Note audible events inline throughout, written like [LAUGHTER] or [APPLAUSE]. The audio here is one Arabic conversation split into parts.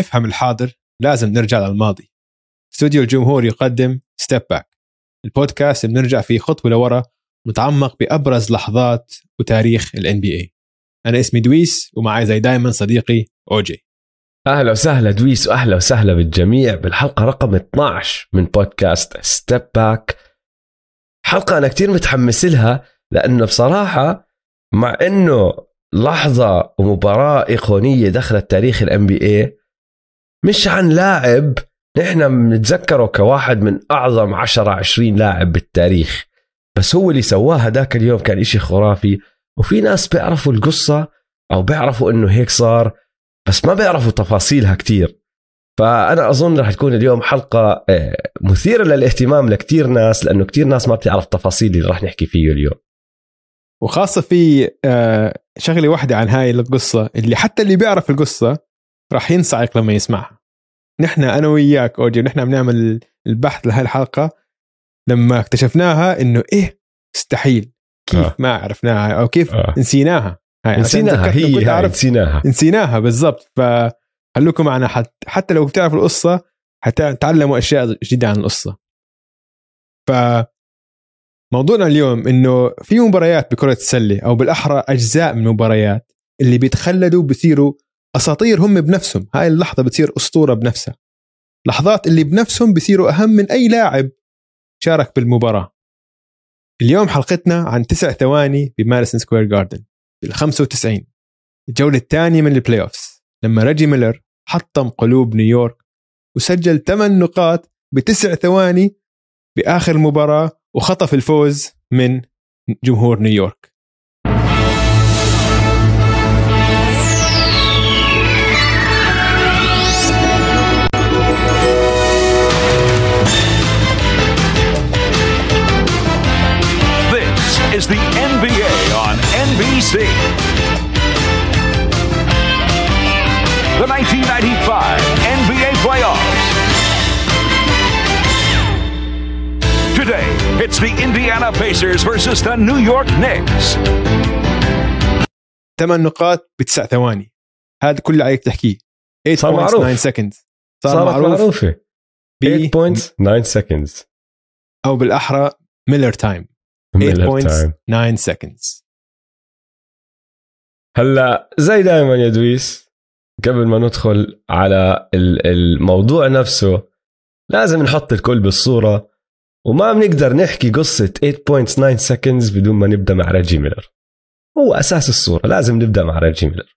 لنفهم الحاضر لازم نرجع للماضي. استوديو الجمهور يقدم Step Back البودكاست بنرجع فيه خطوة لورا نتعمق بأبرز لحظات وتاريخ ال NBA أنا اسمي دويس ومعي زي دايما صديقي اوجي أهلا وسهلا دويس واهلا وسهلا بالجميع بالحلقة رقم 12 من بودكاست Step Back حلقة أنا كثير متحمس لها لأنه بصراحة مع إنه لحظة ومباراة إيقونية دخلت تاريخ الام بي اي مش عن لاعب نحن بنتذكره كواحد من أعظم 10 20 لاعب بالتاريخ. بس هو اللي سواه هذاك اليوم كان إشي خرافي وفي ناس بيعرفوا القصة أو بيعرفوا إنه هيك صار بس ما بيعرفوا تفاصيلها كتير. فأنا أظن رح تكون اليوم حلقة آه، مثيرة للاهتمام لكتير ناس لأنه كتير ناس ما بتعرف التفاصيل اللي رح نحكي فيه اليوم. وخاصة في آه، شغلة واحدة عن هاي القصة اللي حتى اللي بيعرف القصة راح ينصعق لما يسمعها. نحن أنا وياك أوجي نحن بنعمل البحث لهي الحلقة لما اكتشفناها إنه إيه مستحيل. كيف آه. ما عرفناها أو كيف آه. نسيناها. هاي نسيناها هي هاي نسيناها. نسيناها بالضبط. فخلوكم معنا حتى لو بتعرفوا القصة حتتعلموا أشياء جديدة عن القصة. ف موضوعنا اليوم إنه في مباريات بكرة السله أو بالأحرى أجزاء من مباريات اللي بيتخلدوا بصيروا اساطير هم بنفسهم. هاي اللحظة بتصير أسطورة بنفسها. لحظات اللي بنفسهم بصيروا أهم من أي لاعب شارك بالمباراة. اليوم حلقتنا عن تسع ثواني بماديسون سكوير جاردن بال 95 الجولة الثانية من ال playoffs لما ريجي ميلر حطم قلوب نيويورك وسجل ثمان نقاط بتسع ثواني بآخر المباراه وخطف الفوز من جمهور نيويورك. 1995 NBA playoffs. Today, it's the Indiana Pacers versus the New York Knicks. ثمان نقاط بتسع ثواني هذا كله عليك تحكيه 8 صار points معروف. 9 seconds صار صار معروف معروف معروفه 8 ب points 9 seconds أو بالاحرى ميلر تايم 8 Miller points time. 9 seconds هلا زي دائما يا دويس قبل ما ندخل على ال- الموضوع نفسه لازم نحط الكل بالصورة وما بنقدر نحكي قصة 8.9 seconds بدون ما نبدأ مع ريجي ميلر. هو أساس الصورة لازم نبدأ مع ريجي ميلر.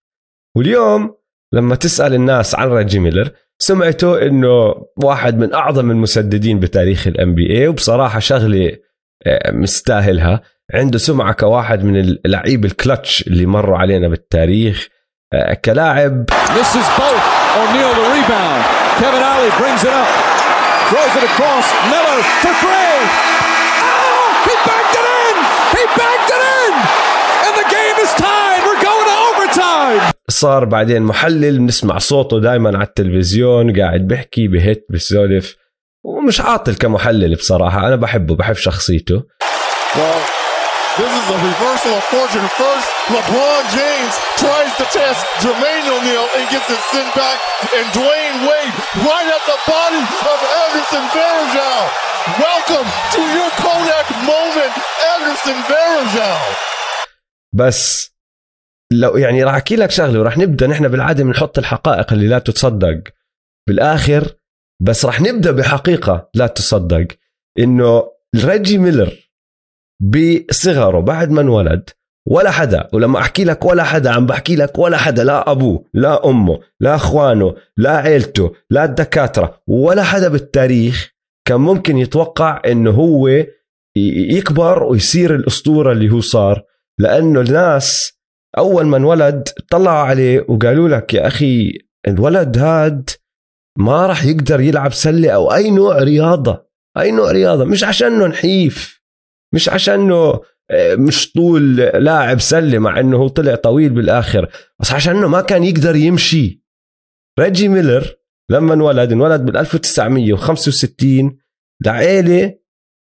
واليوم لما تسأل الناس عن ريجي ميلر سمعته إنه واحد من أعظم المسددين بتاريخ ال NBA وبصراحة شغلة آه، مستاهلها. عنده سمعة كواحد من اللعيب الكلتش اللي مروا علينا بالتاريخ. آه، كلاعب. صار بعدين محلل. بنسمع صوته دائما على التلفزيون. قاعد بحكي بهت بسولف ومش عاطل كمحلل بصراحة. أنا بحبه بحب شخصيته. This is a reversal of fortune. First, LeBron James tries to test Jermaine O'Neal and gets it sent back, and Dwayne Wade right at the body of Anderson Varejao. Welcome to your Kodak moment, Anderson Varejao. بس لو يعني راح احكي لك شغله وراح نبدا نحن بالعاده بنحط الحقائق اللي لا تصدق بالاخر بس راح نبدا بحقيقه لا تصدق انه ريجي ميلر بصغره بعد ما انولد ولا حدا ولما أحكي لك ولا حدا عم بحكي لك ولا حدا لا أبوه لا أمه لا أخوانه لا عيلته لا الدكاترة ولا حدا بالتاريخ كان ممكن يتوقع إنه هو يكبر ويصير الأسطورة اللي هو صار. لأنه الناس أول ما انولد طلعوا عليه وقالوا لك يا أخي الولد هاد ما راح يقدر يلعب سلة أو أي نوع رياضة أي نوع رياضة مش عشانه نحيف. مش عشانه آه، مش طول لاعب سلة مع إنه هو طلع طويل بالآخر بس عشانه ما كان يقدر يمشي ريجي ميلر لما انولد انولد بال 1965 لعيله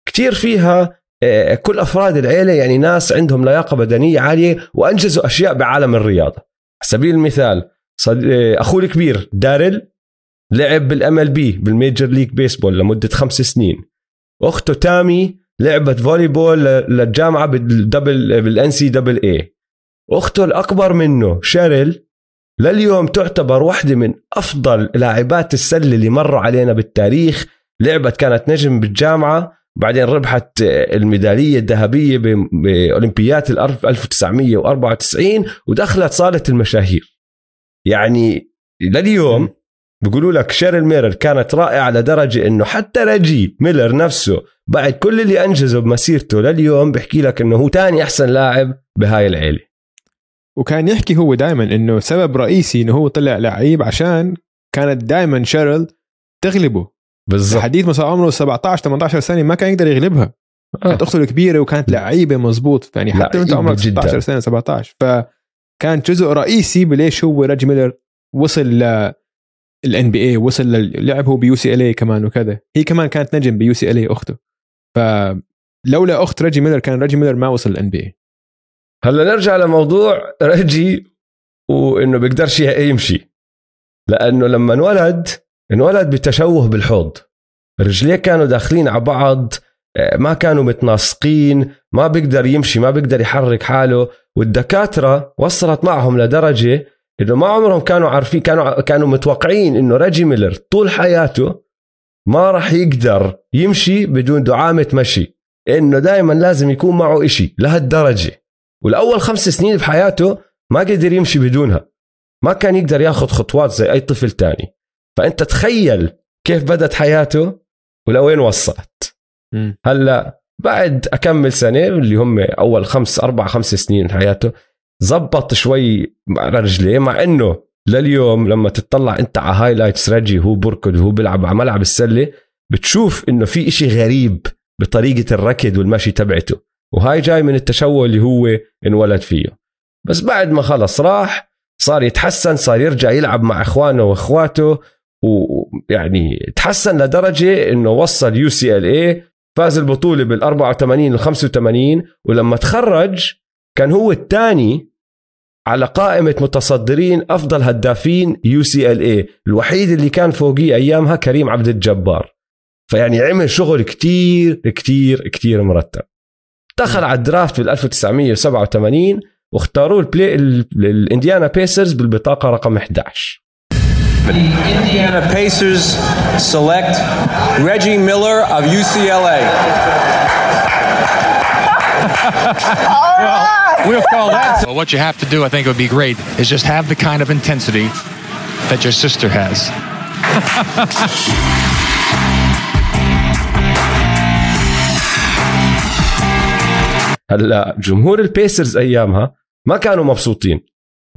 كتير فيها آه، كل أفراد العيلة يعني ناس عندهم لياقة بدنية عالية وأنجزوا أشياء بعالم الرياضة على سبيل المثال. آه، أخوه الكبير داريل لعب بال MLB بال Major League Baseball لمدة خمس سنين أخته تامي لعبت volleyball للجامعة بالدبل بال NCAA أخته الأكبر منه شيرل لليوم تعتبر واحدة من أفضل لاعبات السلة اللي مروا علينا بالتاريخ. لعبت كانت نجم بالجامعة بعدين ربحت الميدالية الذهبية بأولمبيات الأرض 1994 ودخلت صالة المشاهير. يعني لليوم بيقولوا لك شيرل ميلر كانت رائعة لدرجة إنه حتى ريجي ميلر نفسه بعد كل اللي أنجزه بمسيرته لليوم بيحكي لك إنه هو تاني أحسن لاعب بهاي العيلة. وكان يحكي هو دائما إنه سبب رئيسي إنه هو طلع لعيب عشان كانت دائما شيرل تغلبه. بالضبط. حديث ما صار عمره 17 18 سنة ما كان يقدر يغلبها. آه. كانت أخته الكبيرة وكانت لعيبة مزبوط يعني حتى وأنت لعيبة عمرك جداً. 16 سنة 17 فكان جزء رئيسي بليش هو ريجي ميلر وصل ل ال NBA وصل لل- لعب هو ب UCLA كمان وكذا. هي كمان كانت نجم ب UCLA أخته. فلولا أخت ريجي ميلر كان ريجي ميلر ما وصل ال NBA هلا نرجع لموضوع ريجي وإنه بيقدرش يمشي. لأنه لما انولد انولد بتشوه بالحوض. رجليه كانوا داخلين على بعض ما كانوا متناسقين ما بيقدر يمشي ما بيقدر يحرك حاله والدكاترة وصلت معهم لدرجة إنه ما عمرهم كانوا عارفين كانوا كانوا متوقعين إنه ريجي ميلر طول حياته ما راح يقدر يمشي بدون دعامة مشي. إنه دائما لازم يكون معه إشي لهالدرجة. والأول خمس سنين بحياته ما قدر يمشي بدونها. ما كان يقدر ياخذ خطوات زي أي طفل تاني. فأنت تخيل كيف بدت حياته ولوين وصلت. هلأ بعد أكمل سنة اللي هم أول خمس أربع خمس سنين من حياته زبط شوي على رجليه مع إنه لليوم لما تطلع أنت على highlights ريجي هو بركض وهو بيلعب على ملعب السلة بتشوف إنه في إشي غريب بطريقة الركض والمشي تبعته. وهاي جاي من التشوه اللي هو انولد فيه. بس بعد ما خلص راح صار يتحسن صار يرجع يلعب مع إخوانه وإخواته ويعني تحسن لدرجة إنه وصل UCLA فاز البطولة بال 84 وال 85 ولما تخرج كان هو الثاني على قائمة متصدرين أفضل هدافين UCLA الوحيد اللي كان فوقيه أيامها كريم عبد الجبار. فيعني عمل شغل كتير كتير كتير مرتب. دخل على ال draft بال 1987 واختاروه البلاي ال- الانديانا بيسرز بالبطاقة رقم 11 Indiana Pacers select Reggie Miller of UCLA. [LAUGHS] We'll call that. Well, what you have to do, I think, would be great, is just have the kind of intensity that your sister has. [LAUGHS] هلا جمهور ال Pacers أيامها ما كانوا مبسوطين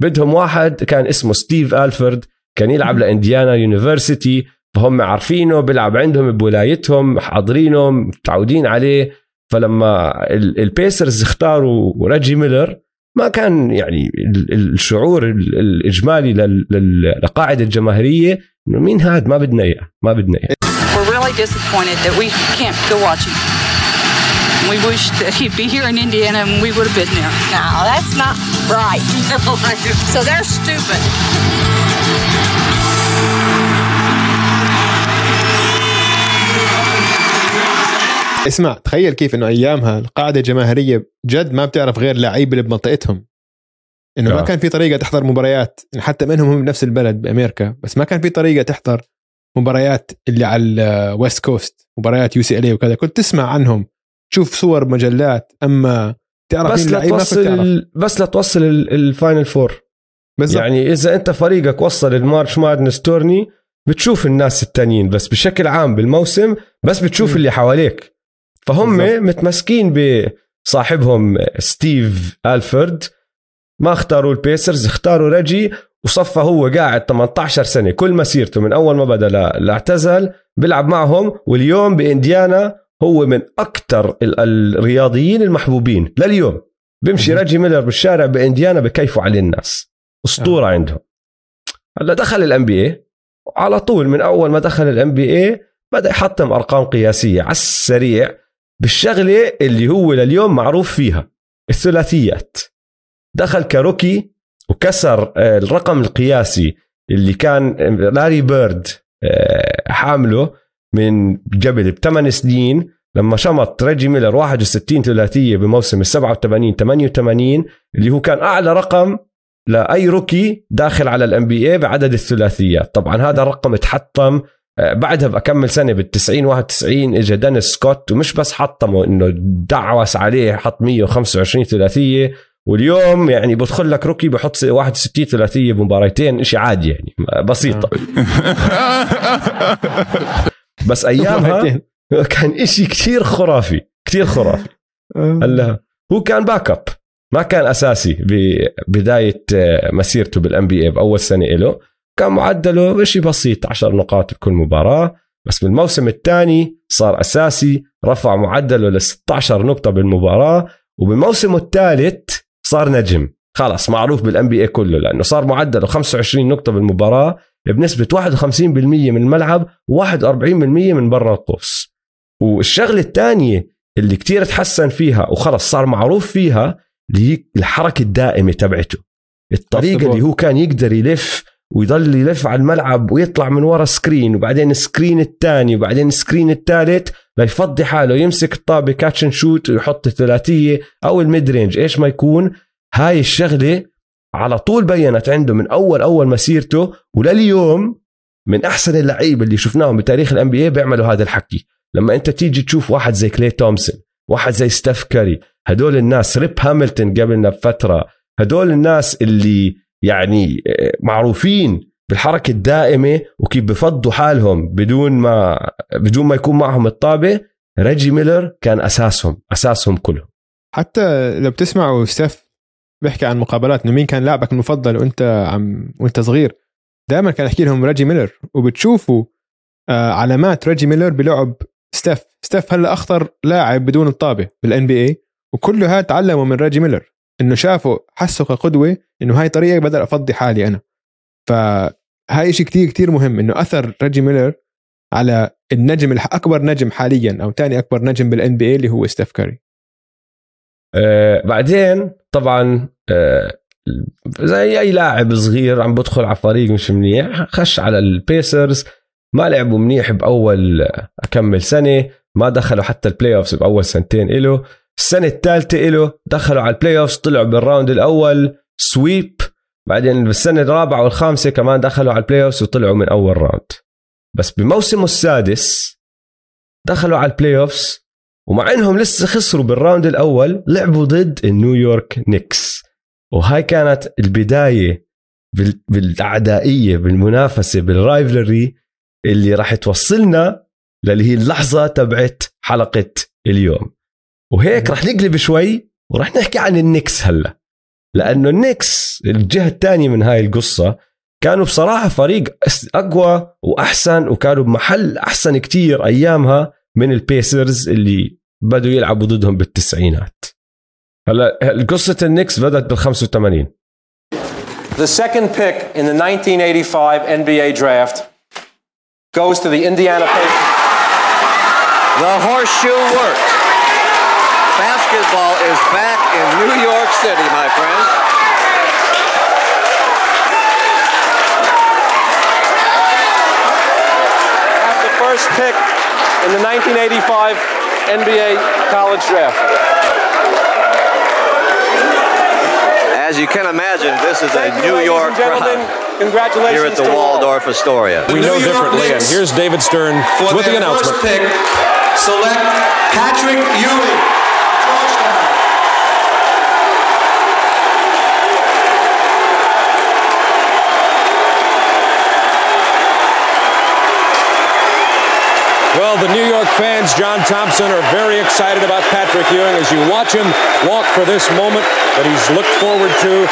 بدهم واحد كان اسمه ستيف الفرد كان يلعب ل Indiana University فهم عارفينه بيلعب عندهم بولايتهم حاضرينه متعودين عليه فلما ال- Pacers اختاروا ريجي ميلر ما كان يعني ال- ال- الشعور ال- الاجمالي لل- لل- للقاعده الجماهيريه انه مين هاد ما بدنا اياه ما بدنا اياه We're really disappointed that we can't go watch him. We wish that he'd be here in Indiana and we would have been there. No, that's not right. so they're stupid. اسمع تخيل كيف إنه أيامها القاعدة الجماهيرية جد ما بتعرف غير لعيبه اللي بمنطقتهم. إنه ما آه. كان في طريقة تحضر مباريات حتى منهم هم بنفس البلد بأمريكا بس ما كان في طريقة تحضر مباريات اللي على ال West Coast مباريات UCLA وكذا. كنت تسمع عنهم تشوف صور مجلات أما تعرف بس مين لا لعيب ما كنت تعرف توصل بس لا توصل ال- Final Four بالضبط. يعني إذا أنت فريقك وصل ال March Madness tourney بتشوف الناس التانيين بس بشكل عام بالموسم بس بتشوف مم. اللي حواليك. فهم. متمسكين بصاحبهم ستيف الفرد ما اختاروا البيسرز اختاروا ريجي وصفى هو قاعد 18 سنة. كل مسيرته من أول ما بدأ لا- لاعتزل بيلعب معهم واليوم بإنديانا هو من أكثر الرياضيين المحبوبين لليوم. بيمشي مم. ريجي ميلر بالشارع بإنديانا بكيفوا عليه الناس. أسطورة عندهم. هلا دخل ال NBA وعلى طول من أول ما دخل ال NBA بدأ يحطم أرقام قياسية على السريع. بالشغلة اللي هو لليوم معروف فيها الثلاثيات. دخل ك rookie وكسر آه، الرقم القياسي اللي كان لاري بيرد آه، حامله من قبل بثمان سنين. لما شمط ريجي ميلر 61 ثلاثية بموسم ال 87 88 اللي هو كان أعلى رقم لأي rookie داخل على ال NBA بعدد الثلاثيات. طبعا هذا الرقم اتحطم آه، بعدها بكمن سنة بال 90 91 اجى دينيس سكوت ومش بس حطمه إنه دعوس عليه حط 125 ثلاثية. واليوم يعني بدخل لك rookie بحط 61 ثلاثية بمباراتين شيء عادي يعني بسيطه [LAUGHS] بس أيامها كان إشي كثير خرافي كثير خرافي. هلا هو كان backup ما كان أساسي ببدايه آه، مسيرته بال NBA بأول سنة له كان معدله شيء بسيط 10 نقاط بكل مباراة. بس بالموسم الثاني صار أساسي رفع معدله ل 16 نقطة بالمباراة. وبالموسم الثالث صار نجم. خلص معروف بالان بي اي كله لأنه صار معدله 25 نقطة بالمباراة بنسبة 51% من الملعب و41% من برا القوس. والشغلة الثانية اللي كتير تحسن فيها وخلص صار معروف فيها الحركة الدائمة تبعته. الطريقة اللي هو كان يقدر يلف ويضل يلف على الملعب ويطلع من ورا screen وبعدين ال screen الثاني وبعدين ال screen الثالث ليفضي حاله يمسك الطابة catch shoot ويحط الثلاثية أو ال mid-range إيش ما يكون؟ هاي الشغلة على طول بينت عنده من أول أول مسيرته ولليوم من أحسن اللعيبة اللي شفناهم بتاريخ ال NBA بيعملوا هذا الحكي. لما أنت تيجي تشوف واحد زي كلاي تومسون واحد زي ستيف كاري هدول الناس ريب هاملتون قبلنا بفترة هدول الناس اللي يعني آه، معروفين بالحركة الدائمة وكيف بفضوا حالهم بدون ما بدون ما يكون معهم الطابة ريجي ميلر كان أساسهم أساسهم كلهم. حتى لو بتسمعوا ستيف بيحكي عن مقابلات إنه مين كان لاعبك المفضل وأنت عم وأنت صغير دائما كان يحكي لهم ريجي ميلر. وبتشوفوا آه علامات ريجي ميلر بلعب ستيف. ستيف هلأ أخطر لاعب بدون الطابة بال NBA وكل هذا تعلموا من ريجي ميلر. إنه شافوا حسوا كقدوة إنه هاي طريقة بقدر أفضي حالي أنا. فهاي شيء كتير كتير مهم إنه أثر ريجي ميلر على النجم الاكبر نجم حاليا أو ثاني أكبر نجم بال NBA اللي هو ستيف كاري. آه بعدين طبعا آه زي أي لاعب صغير عم بدخل على فريق مش منيح خش على البيسرز ما لعبوا منيح بأول اكمن سنة ما دخلوا حتى ال playoffs بأول سنتين له السنة الثالثة له دخلوا على ال playoffs طلعوا بال round الأول sweep بعدين بالسنة الرابعة والخامسة كمان دخلوا على ال playoffs وطلعوا من أول round بس بموسمه السادس دخلوا على ال playoffs ومع إنهم لسه خسروا بال round الأول لعبوا ضد النيويورك نيكس. وهاي كانت البداية بالأعدائية بالمنافسة بال rivalry اللي راح توصلنا للي هي اللحظة تبعت حلقة اليوم. وهيك راح نقلب شوي وراح نحكي عن النكس هلا لأنه النكس الجهة الثانية من هاي القصة كانوا بصراحة فريق أقوى وأحسن وكانوا بمحل أحسن كتير أيامها من البيسرز اللي بدوا يلعبوا ضدهم بالتسعينات هلا قصة النكس بدأت بال 85 The second pick in the 1985 NBA draft goes to the Indiana Pacers. The horseshoe works. Basketball is back in New York City, my friends. At the first pick in the 1985 NBA college draft. As you can imagine, this is a New ladies York crowd Congratulations here at the. Waldorf Astoria. We know differently, and here's David Stern for with the announcement. first pick, select Patrick Ewing. Well, the New York fans, John Thompson, are very excited about Patrick Ewing as you watch him walk for this moment that he's looked forward to.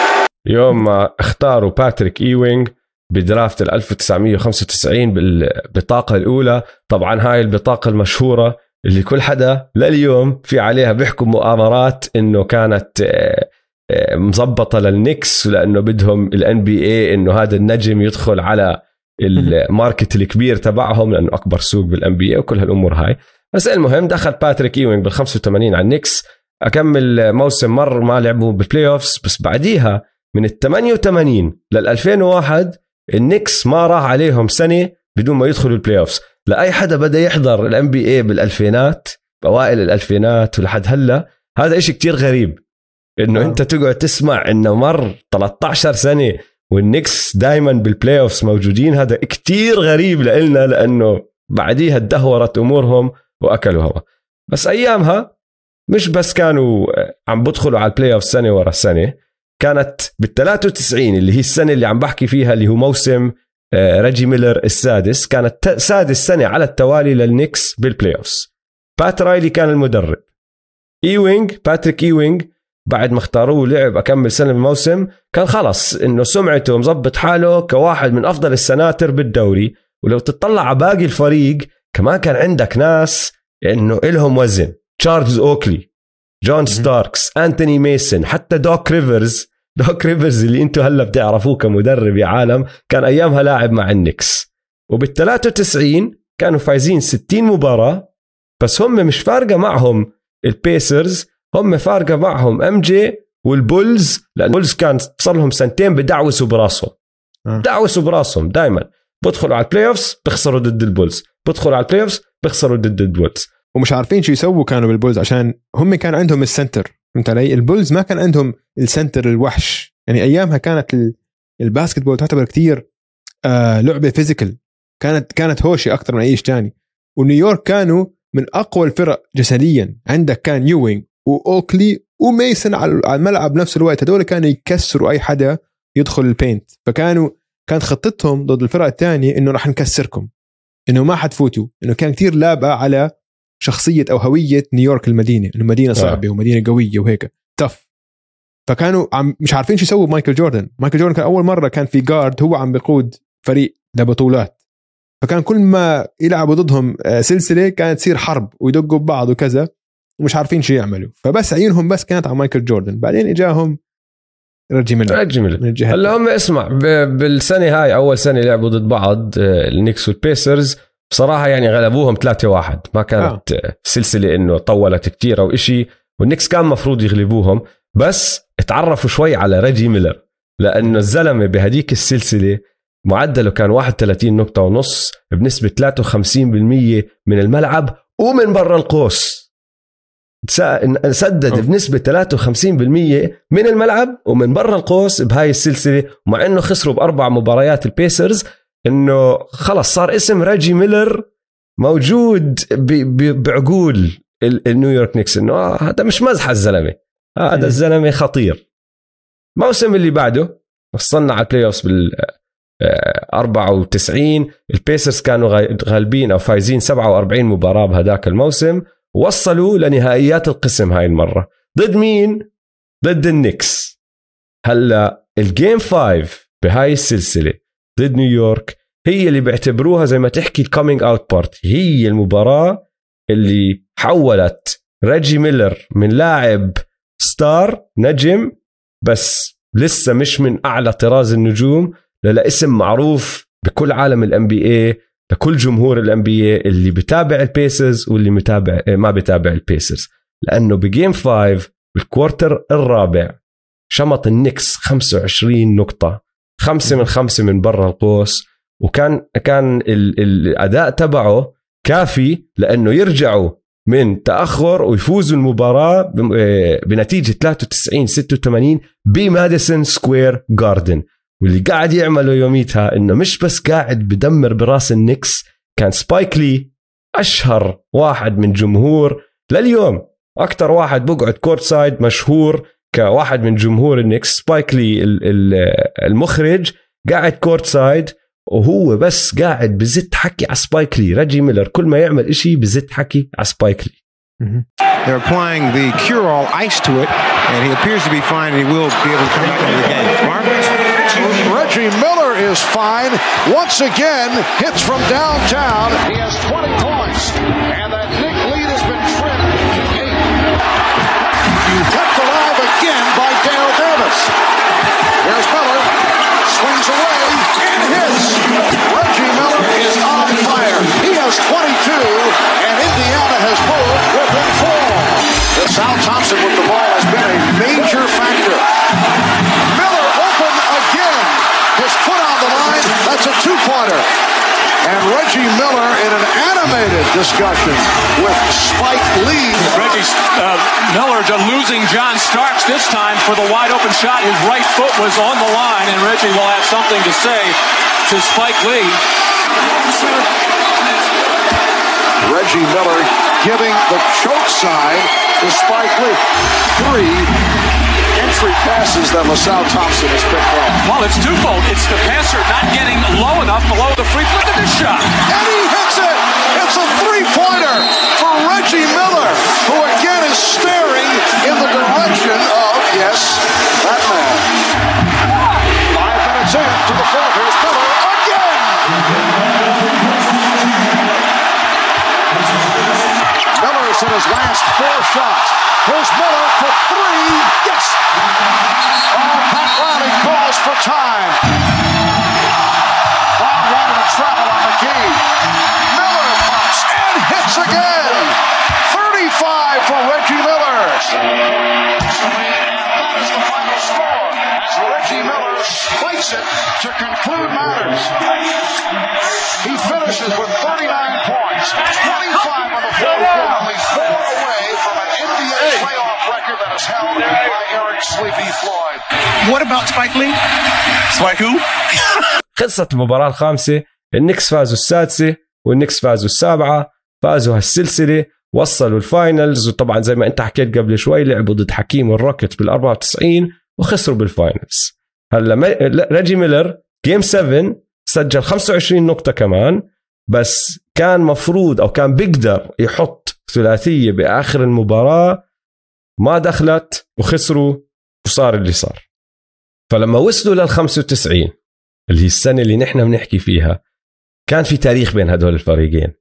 يوم اختاروا باتريك ايوينغ ب draft ال 1995 بالبطاقة الأولى طبعا هاي البطاقة المشهورة اللي كل حدا لليوم في عليها بيحكوا مؤامرات إنه كانت آه، آه، مزبطة للنكس لأنه بدهم ال NBA إنه هذا النجم يدخل على ال market الكبير تبعهم لأنه أكبر سوق بال NBA وكل هالأمور هاي. بس المهم دخل باتريك ايوينغ بال 85 على النكس أكمن موسم مر ما لعبوا بال playoffs بس بعديها من ال 88 لل 2001 النكس ما راح عليهم سنة بدون ما يدخلوا ال playoffs لأي حدا بدأ يحضر ال NBA بالألفينات باوائل الألفينات ولحد هلأ هذا إشي كتير غريب. إنه آه. أنت تقعد تسمع إنه مر 13 سنة والنكس دائما بال playoffs موجودين. هذا كتير غريب لنا لأنه بعديها تدهورت أمورهم وأكلوا هوا. بس أيامها مش بس كانوا عم بدخلوا على ال playoff سنة ورا سنة كانت بال 93 اللي هي السنة اللي عم بحكي فيها اللي هو موسم آه، ريجي ميلر السادس كانت سادس سنة على التوالي للنكس بال playoffs بات رايلي كان المدرب. ايوينج باتريك ايوينج بعد ما اختاروه لعب أكمن سنة بالموسم كان خلص إنه سمعته مظبط حاله كواحد من أفضل السناتر بالدوري. ولو تطلع على باقي الفريق كمان كان عندك ناس إنه إلهم وزن. تشارلز أوكلي جون ستاركس أنتوني ميسون حتى دوك ريفرز. دوك ريفرز اللي أنتم هلا بتعرفوه كمدرب يا عالم كان أيامها لاعب مع النكس وبال 93 كانوا فايزين 60 مباراة بس هم مش فارقة معهم البيسرز هم فارقه معهم MJ والبولز لأن البولز كان صار لهم سنتين بدعوسوا براسهم. آه. دعوسوا براسهم دائما بدخلوا على ال playoffs بيخسروا ضد البولز. بدخلوا على ال play offs بيخسروا ضد البولز. ومش عارفين شو يسووا كانوا بالبولز عشان هم كان عندهم ال center فهمت علي؟ البولز ما كان عندهم ال center الوحش. يعني أيامها كانت ال- ال basketball تعتبر كثير آه لعبة physical كانت كانت هوشة أكثر من أي شيء ثاني ونيويورك كانوا من أقوى الفرق جسديا. عندك كان يوينج وأوكلي وميسن على الملعب بنفس الوقت. هدول كانوا يكسروا أي حدا يدخل ال paint فكانوا كانت خطتهم ضد الفرق الثانية إنه راح نكسركم. إنه ما حتفوتوا. إنه كان كثير لابقة على شخصية أو هوية نيويورك المدينة. إنه مدينة صعبة ومدينة قوية وهيك. tough فكانوا عم مش عارفين شو يسووا بمايكل جوردن. مايكل جوردن كان أول مرة كان في guard هو عم بيقود فريق لبطولات. فكان كل ما يلعبوا ضدهم آه، سلسلة كانت تصير حرب ويدقوا ببعض وكذا. ومش عارفين شو يعملوا. فبس عيونهم بس كانت على مايكل جوردن. بعدين إجاهم ريجي ميلر. ريجي ميلر. هلا هم اسمع بالسنة هاي أول سنة لعبوا ضد بعض آه، النكس والبيسرز. بصراحة يعني غلبوهم 3-1 ما كانت آه. سلسلة إنه طولت كتير أو إشي. والنكس كان مفروض يغلبوهم. بس تعرفوا شوي على ريجي ميلر. لأنه الزلمة بهديك السلسلة معدله كان 31 نقطة ونص بنسبة 53% من الملعب ومن برا القوس. سدد أوف. بنسبة 53% من الملعب ومن برا القوس بهاي السلسلة ومع إنه خسروا بأربع مباريات البيسرز إنه خلص صار اسم ريجي ميلر موجود بعقول ال- النيويورك نيكس إنه آه هذا مش مزحه الزلمة هذا مم. الزلمة خطير الموسم اللي بعده وصلنا على ال playoff بال آه، 94 البيسرز كانوا غا- غالبين أو فايزين 47 مباراة بهداك الموسم وصلوا لنهائيات القسم هاي المرة. ضد مين؟ ضد النكس هلأ ال game 5 بهاي السلسلة ضد نيويورك هي اللي بيعتبروها زي ما تحكي ال coming out party هي المباراة اللي حولت ريجي ميلر من لاعب star نجم بس لسه مش من أعلى طراز النجوم لاسم معروف بكل عالم الان بي اي لكل جمهور الان بي اي اللي بتابع البيسرز واللي متابع ما بتابع البيسرز لأنه ب game 5 بال quarter الرابع شمط النكس 25 نقطة. خمسة من خمسة من برا القوس. وكان كان ال- الأداء تبعه كافي لأنه يرجعوا من تأخر ويفوزوا المباراة ب- آه، بنتيجة 93 86 بماديسون سكوير جاردن واللي قاعد يعمله يوميتها إنه مش بس قاعد بدمر براس النكس كان سبايك لي أشهر واحد من جمهور لليوم. أكثر واحد بقعد court side مشهور كواحد من جمهور النكس سبايك لي ال- ال- المخرج قاعد court side وهو بس قاعد بزت حكي على سبايك لي. ريجي ميلر كل ما يعمل إشي بزت حكي على سبايك لي. They're applying the cure-all ice to it, and he appears to be fine, and he will be able to come back into the game. Reggie Miller is fine. Once again, hits from downtown. He has 20 points, and that Nick lead has been trimmed to eight. Kept alive again by Dale Davis. Here's extended discussion with Spike Lee. Reggie uh, Miller to losing John Starks this time for the wide open shot. His right foot was on the line, and Reggie will have something to say to Spike Lee. Reggie Miller giving the choke sign to Spike Lee. Three entry passes that LaSalle Thompson has picked off. Well, it's twofold. It's the passer not getting low enough below the free throw. Look at this shot. And he hits it. It's a three-pointer for Reggie Miller, who again is staring in the direction of, yes, that man. Five minutes in to the fourth. Here's Miller again. Miller's in his last four shots. Here's Miller for three. For time. Brown wanted to travel on McGee. Miller pops and hits again. 35 for Reggie Miller. That is the final score as Reggie Miller spikes it to conclude matters. He finishes with 39 points, 25 on the floor, only that is held by Eric Sleepy Floyd. What about Spike Lee? Spike who? [LAUGHS] خلصت المباراة الخامسة النكس فازوا السادسة والنكس فازوا السابعة فازوا هالسلسلة وصلوا ال finals وطبعا زي ما انت حكيت قبل شوي لعبوا ضد حكيم والروكيتس بال 94 وخسروا بال finals هلا ريجي ميلر game 7 سجل 25 نقطة كمان بس كان مفروض أو كان بيقدر يحط ثلاثية بآخر المباراة ما دخلت وخسروا وصار اللي صار. فلما وصلوا لل 95 اللي هي السنة اللي نحن بنحكي فيها كان في تاريخ بين هدول الفريقين.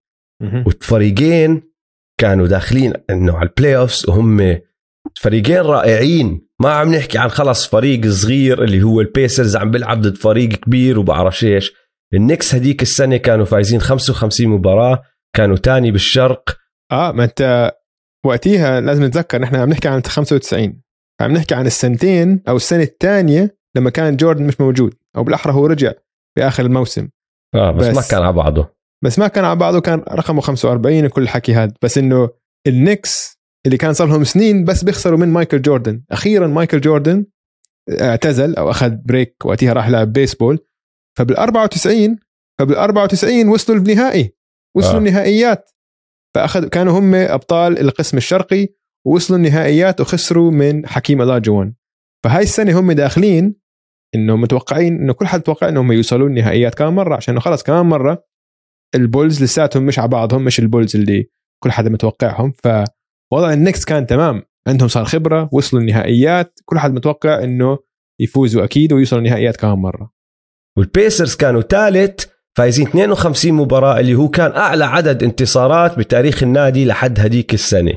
والفريقين كانوا داخلين إنه على ال playoffs وهم فريقين رائعين. ما عم نحكي عن خلص فريق صغير اللي هو البيسرز عم بيلعب ضد فريق كبير وبعرف إيش. النكس هديك السنة كانوا فايزين 55 مباراة كانوا تاني بالشرق. آه ما أنت وقتها لازم نتذكر نحن عم نحكي عن 95 عم نحكي عن السنتين أو السنة الثانية لما كان جوردن مش موجود أو بالأحرى هو رجع بآخر الموسم. آه بس, بس ما كان على بعضه. بس ما كان على بعضه كان رقمه 45 وكل الحكي هذا بس إنه النكس اللي كان صار لهم سنين بس بيخسروا من مايكل جوردن. أخيرا مايكل جوردن اعتزل أو أخذ break وقتها راح لعب بيسبول. فبال 94 فبال 94 وصلوا النهائي. وصلوا آه. آه. النهائيات. فاخذ كانوا هم أبطال القسم الشرقي ووصلوا النهائيات وخسروا من حكيم الاجوان فهاي السنة هم داخلين انه متوقعين إنه كل حد متوقع إنهم يوصلوا النهائيات كمان مرة عشان خلص كمان مرة البولز لساتهم مش على بعضهم مش البولز اللي كل حدا متوقعهم. فوضع النكس كان تمام. عندهم صار خبرة وصلوا النهائيات. كل حد متوقع إنه يفوزوا أكيد ويوصلوا النهائيات كمان مرة. والبيسرز كانوا ثالث فايزين 52 مباراة اللي هو كان أعلى عدد انتصارات بتاريخ النادي لحد هديك السنة.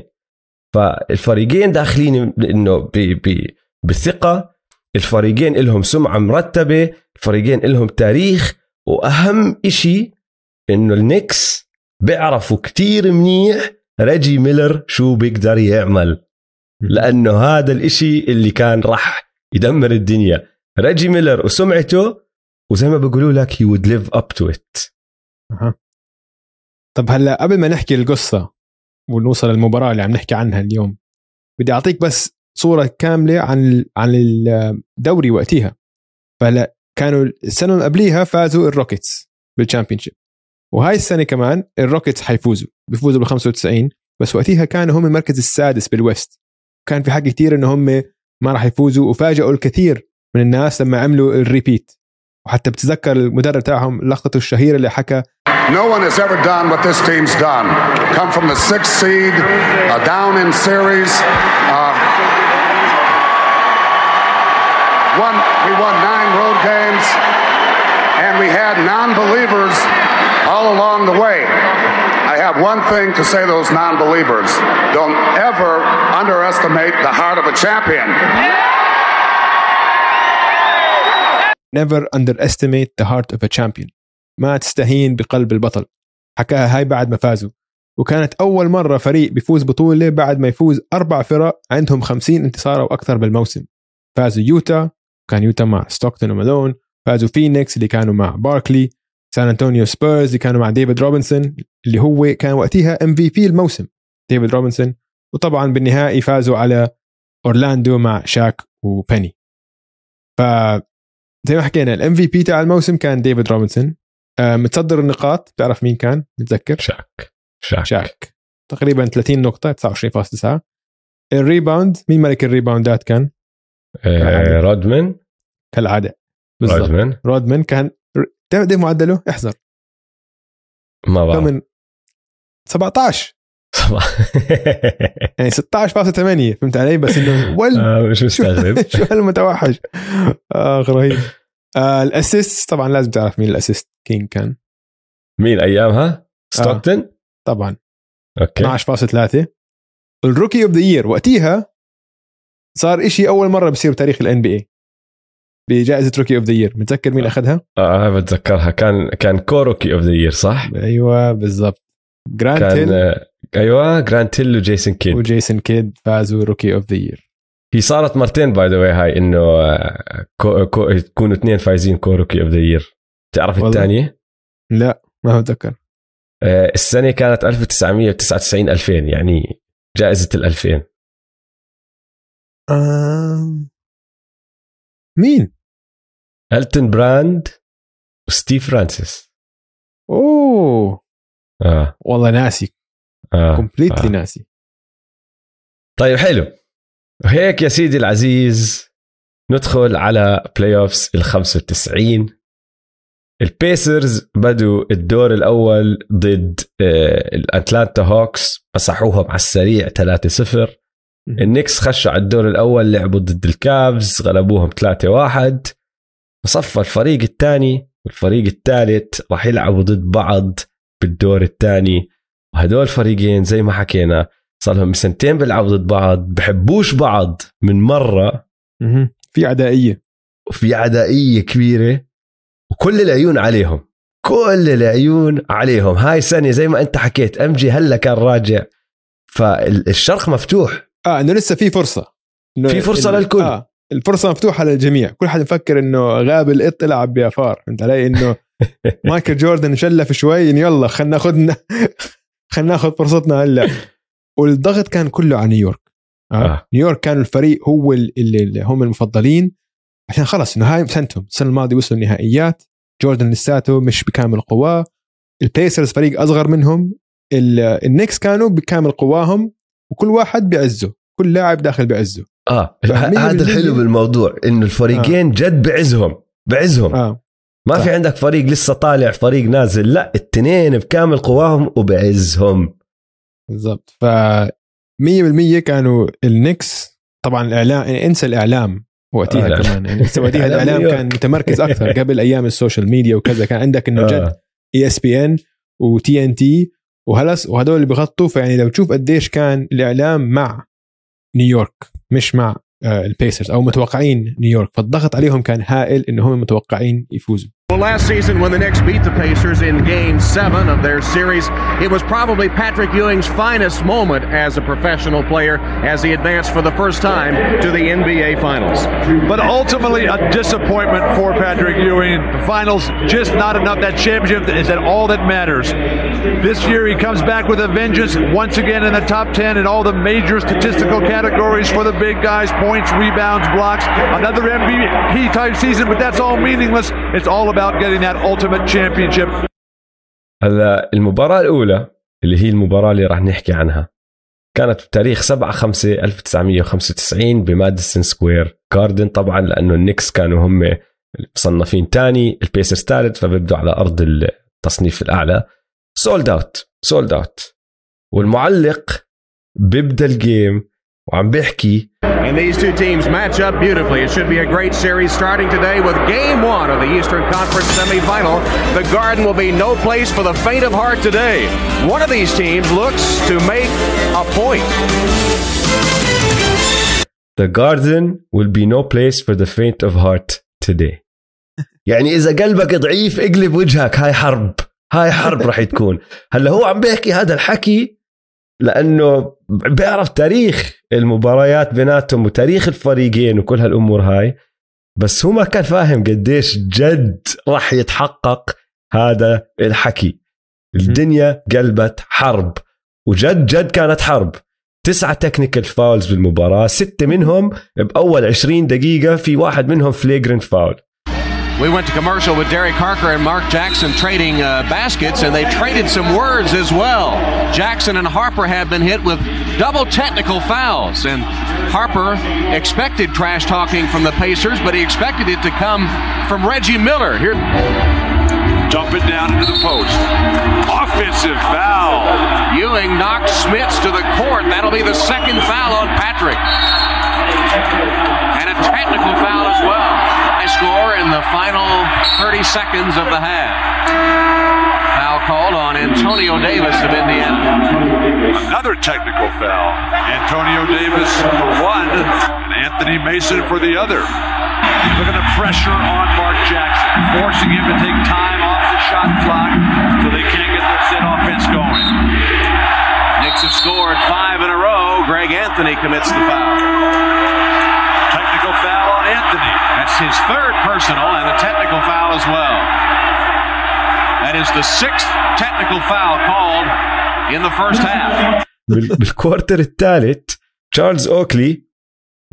فالفريقين داخلين إنه ب- ب- بثقة الفريقين لهم سمعة مرتبة الفريقين لهم تاريخ وأهم إشي إنه النكس بيعرفوا كتير منيح ريجي ميلر شو بيقدر يعمل. لأنه هذا الإشي اللي كان راح يدمر الدنيا. ريجي ميلر وسمعته وزي ما بيقولوا لك he would live up to it. أها. طب هلا قبل ما نحكي القصة ونوصل للمباراة اللي عم نحكي عنها اليوم بدي أعطيك بس صورة كاملة عن عن الدوري وقتها فهلا كانوا السنة اللي قبليها فازوا الروكيتس بال championship وهاي السنة كمان الروكيتس حيفوزوا بيفوزوا بال 95 بس وقتها كانوا هم المركز السادس بالويست. كان في حكي كثير إنه هم ما راح يفوزوا وفاجئوا الكثير من الناس لما عملوا الريبيت. وحتى بتتذكر المدرب تاعهم لقطته الشهيره اللي حكى No one has ever done what this team's done. Come from the sixth seed, uh, down in series. Uh, won, we won nine road games, and we had non-believers all along the way. I have one thing to say to those non-believers. Don't ever underestimate the heart of a champion. Never underestimate the heart of a champion. ما تستهين بقلب البطل. حكاها هاي بعد ما فازوا. وكانت أول مرة فريق بيفوز بطولة بعد ما يفوز أربع فرق عندهم 50 انتصار أو أكثر بالموسم. فازوا يوتا كان يوتا مع ستوكتون ومالون فازوا فينيكس اللي كانوا مع باركلي سان انطونيو سبيرز اللي كانوا مع ديفيد روبنسون اللي هو كان وقتها MVP الموسم. ديفيد روبنسون وطبعا بالنهائي فازوا على اورلاندو مع شاك وبيني ف زي ما حكينا ال MVP تاع الموسم كان ديفيد روبنسون. آه، متصدر النقاط بتعرف مين كان؟ متذكر؟ شاك. شاك, شاك. تقريبا 30 نقطة 29.9 ال rebound مين ملك ال rebound ات كان؟ آه رودمان. كالعادة. رودمن رودمان. رودمان كان تعرف إيه معدله؟ احذر. ما بعرف. 17 صباح. [LAUGHS] يعني 16.8 فهمت علي؟ بس إنه [LAUGHS] ول آه، مش مستغرب. [LAUGHS] شو هالمتوحش. آخ رهيب. آه ال assist طبعا لازم تعرف مين ال assist king كان. مين ايامها؟ ستوكتن؟ آه طبعا. Okay. 12.3 ال rookie of the year وقتيها صار إشي أول مرة بصير بتاريخ ال NBA بجائزة rookie of the year متذكر مين آه. أخذها؟ آه،, آه بتذكرها. كان كان co-rookie of the year صح؟ أيوه بالضبط. جرانت كان أيوه جرانت هيل وجيسون كيد وجيسون كيد فازوا rookie of the year هي صارت مرتين by the way هاي إنه آه، co co يكونوا اثنين فايزين co-rookie of the year تعرف. الثانية؟ لا ما بتذكر آه، السنة كانت 1999 2000 يعني جائزة ال 2000 آم... مين؟ إلتون براند وستيف فرانسيس أوه. آه. والله ناسي. completely آه. ناسي. طيب حلو. وهيك يا سيدي العزيز ندخل على playoffs ال 95 البيسرز بدوا الدور الأول ضد آه، الأتلانتا هوكس مسحوهم على السريع 3-0 النكس خشوا على الدور الأول لعبوا ضد الكافز غلبوهم 3-1 وصفى الفريق الثاني والفريق الثالث راح يلعبوا ضد بعض بالدور الثاني. وهدول الفريقين زي ما حكينا صار لهم سنتين بيلعبوا ضد بعض بحبوش بعض من مرة. في عدائية. وفي عدائية كبيرة. وكل العيون عليهم. كل العيون عليهم. هاي السنة زي ما انت حكيت MJ هلا كان راجع. فالشرق مفتوح. آه إنه لسه في فرصة. إنه في فرصة ال- للكل. آه الفرصة مفتوحة للجميع. كل حد مفكر إنه غاب القط يلعب يا فار فهمت علي؟ إنه [LAUGHS] مايكل جوردن شلف شوي إنه يلا خلينا ناخذ خلينا ناخذ فرصتنا هلا. والضغط كان كله على نيويورك. آه. آه. نيويورك كان الفريق هو اللي, هم المفضلين. عشان خلص إنه هاي سنتهم السنة الماضية وصلوا النهائيات. جوردن لساته مش بكامل قواه. البيسرز فريق أصغر منهم. ال- النكس كانوا بكامل قواهم. وكل واحد بعزه. كل لاعب داخل بعزه. آه. هذا. الحلو بالموضوع إنه الفريقين جد بعزهم. بعزهم. آه. ما صح. في عندك فريق لسه طالع فريق نازل لا التنين بكامل قواهم وبعزهم بالضبط ف 100% كانوا النكس طبعا الإعلام انسى الإعلام وقتها آه،. كمان يعني وقتها [LAUGHS] الإعلام نيويورك. كان متمركز أكثر [LAUGHS] قبل أيام ال social media وكذا كان عندك إنه جد آه. إي إس بي إن وتي إن تي وهالـ وهدول اللي بغطوا فيعني لو تشوف قديش كان الإعلام مع نيويورك مش مع البيسرز أو متوقعين نيويورك فالضغط عليهم كان هائل إنه هم متوقعين يفوزوا. Well, last season, when the Knicks beat the Pacers in Game 7 of their series, it was probably Patrick Ewing's finest moment as a professional player as he advanced for the first time to the NBA Finals. But ultimately, a disappointment for Patrick Ewing. The finals, just not enough. That championship is that all that matters. This year, he comes back with a vengeance, once again in the top 10 in all the major statistical categories for the big guys points, rebounds, blocks. Another MVP type season, but that's all meaningless. It's all getting that ultimate championship. هلا المباراة الأولى اللي هي المباراة اللي راح نحكي عنها كانت بتاريخ 7 5 1995 بماديسون سكوير جاردن طبعا لأنه النكس كانوا هم مصنفين تاني البيسرز ثالث فبيبدوا على أرض التصنيف الأعلى sold out sold out والمعلق بيبدأ ال game وعم بيحكي And these two teams match up beautifully. It should be a great series starting today with game one of the Eastern Conference semifinal. The Garden will be no place for the faint of heart today. One of these teams looks to make a point. The garden will be no place for the faint of heart today. [LAUGHS] يعني إذا قلبك ضعيف اقلب وجهك هاي حرب هاي حرب راح تكون هلا هو عم بيحكي هذا الحكي لأنه بيعرف تاريخ المباريات بيناتهم وتاريخ الفريقين وكل هالأمور هاي بس هو ما كان فاهم قديش جد راح يتحقق هذا الحكي. الدنيا قلبت حرب وجد جد كانت حرب. تسعة technical fouls بالمباراة ستة منهم بأول 20 دقيقة في واحد منهم flagrant foul We went to commercial with Derek Harper and Mark Jackson trading uh, baskets, and they traded some words as well. Jackson and Harper have been hit with double technical fouls, and Harper expected trash talking from the Pacers, but he expected it to come from Reggie Miller. Here. Dump it down into the post. Offensive foul. Ewing knocks Smits to the court. That'll be the second foul on Patrick. And a technical foul as well. High score in the final 30 seconds of the half. Foul called on Antonio Davis of Indiana. Another technical foul. Antonio Davis for one, and Anthony Mason for the other. Look at the pressure on Mark Jackson, forcing him to take time off the shot clock so they can't get their set offense going. Knicks have scored five in a row. Greg Anthony commits the foul. Technical foul on Anthony. That's his third personal and a technical foul as well. That is the sixth technical foul called in the first half. بال- بال quarter الثالث تشارلز أوكلي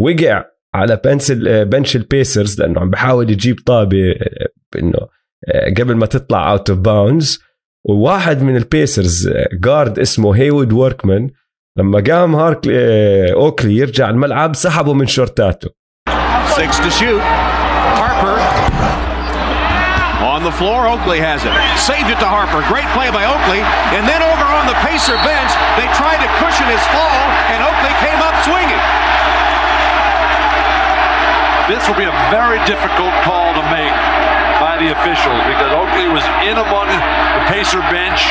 وقع على bench ال- bench البيسرز لأنه عم بحاول يجيب طابة إنه قبل ما تطلع out of bounds وواحد من البيسرز guard اسمه هيوود ووركمان لما قام هارك أوكلي يرجع الملعب سحبه من شورتاته on the floor. Oakley has it. Saved it to Harper. Great play by Oakley. And then over on the Pacer bench, they tried to cushion his fall, and Oakley came up swinging. This will be a very difficult call to make by the officials because Oakley was in among the Pacer bench.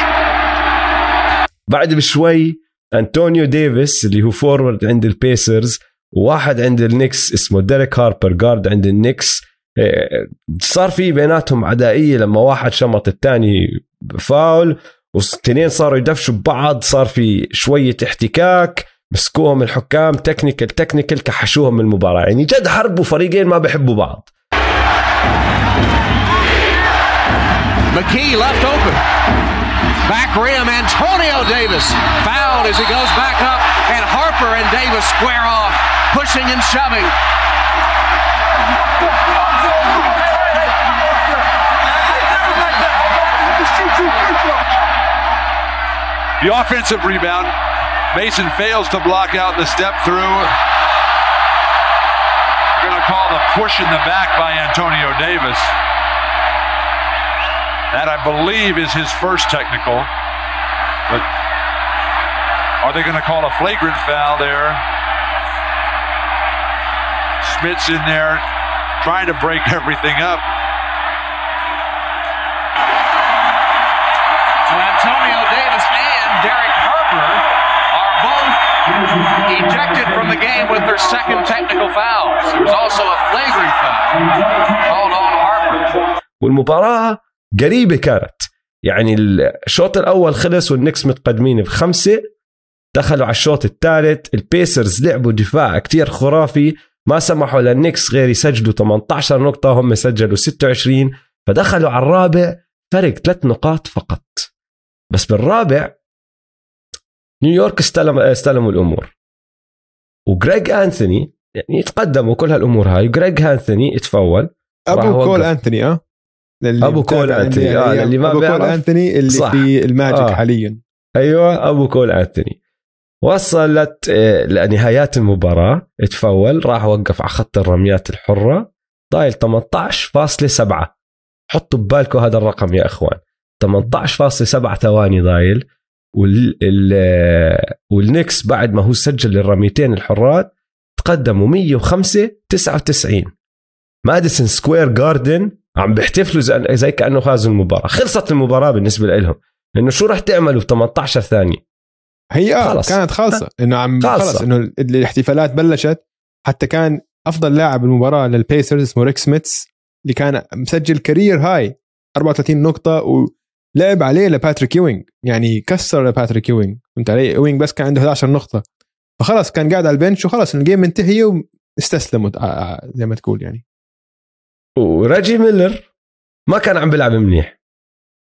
بعد بشوي انطونيو ديفيس اللي هو فورورد عند البيسرز وواحد عند النكس اسمه ديريك هاربر جارد عند النكس إيه، صار في بيناتهم عدائية لما واحد شمط الثاني فاول والاثنين صاروا يدفشوا ببعض صار في شوية احتكاك مسكوهم الحكام technical technical كحشوهم من المباراة يعني جد حربوا فريقين ما بيحبوا بعض McKee left open. Back rim, Antonio Davis fouled as he goes back up, and Harper and Davis square off, pushing and shoving. The offensive rebound. Mason fails to block out the step through. We're going to call the push in the back by Antonio Davis. That, I believe, is his first technical. But are they going to call a flagrant foul there? Smith's in there trying to break everything up. So Antonio Davis and Derek Harper are both ejected from the game with their second technical fouls. There's also a flagrant foul called on Harper. والمباراة قريبة كانت يعني الشوط الأول خلص والنكس متقدمين بخمسة دخلوا على الشوط الثالث البيسرز لعبوا دفاع كتير خرافي ما سمحوا للنكس غير يسجلوا 18 نقطة هم سجلوا 26 فدخلوا على الرابع فرق ثلاث نقاط فقط بس بالرابع نيويورك استلم استلموا الأمور وجريج انثوني يعني تقدموا كل هالأمور هاي جريج انثوني اتفول راح أبو كول. انثوني آه أبو كول بتابع أنتوني، آه، NBA للي ما أبو كول. انثوني اللي صح. في الماجيك آه. حاليا أيوه أبو كول انثوني وصلت آه، لنهايات المباراة اتفول راح وقف على خط الرميات الحرة ضايل 18.7 حطوا ببالكم هذا الرقم يا إخوان. 18.7 ثواني ضايل. وال ال آه، والنكس بعد ما هو سجل الرميتين الحرات تقدموا 105 99 ماديسون سكوير جاردن عم بيحتفلوا زي كأنه فازوا المباراة. خلصت المباراة بالنسبة لهم انه شو راح تعملوا ب 18 ثانية؟ هي آه خلص. كانت خالصة. إنه عم خالصة. خلص إنه ال- الاحتفالات بلشت. حتى كان أفضل لاعب المباراة للبيسرز اسمه ريك سميتس اللي كان مسجل career high 34 نقطة ولعب عليه لباتريك يوينج يعني كسر لباتريك يوينج فهمت علي؟ يوينج بس كان عنده 11 نقطة. فخلص كان قاعد على ال bench وخلص ال game منتهيه واستسلموا آه، آه، زي ما تقول يعني. وريجي ميلر ما كان عم بيلعب منيح.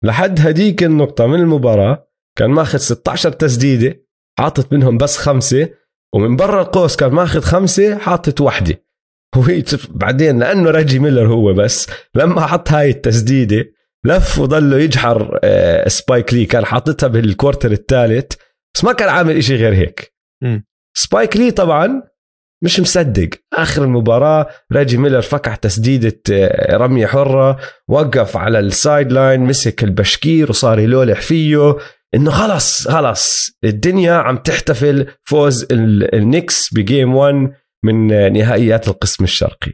لحد هديك النقطة من المباراة كان ماخذ 16 تسديدة حاطط منهم بس خمسة ومن برا القوس كان ماخذ خمسة حاطط وحدة. وهي بعدين لأنه ريجي ميلر هو بس لما حط هاي التسديدة لف وضله يجحر آه، سبايك لي كان حاططها بال quarter الثالث بس ما كان عامل إشي غير هيك. سبايك لي طبعا مش مصدق. آخر المباراة ريجي ميلر فكح تسديدة آه، رمية حرة وقف على ال sideline مسك البشكير وصار يلولح فيه. انه خلص خلص الدنيا عم تحتفل فوز ال- النكس ب game 1 من آه، نهائيات القسم الشرقي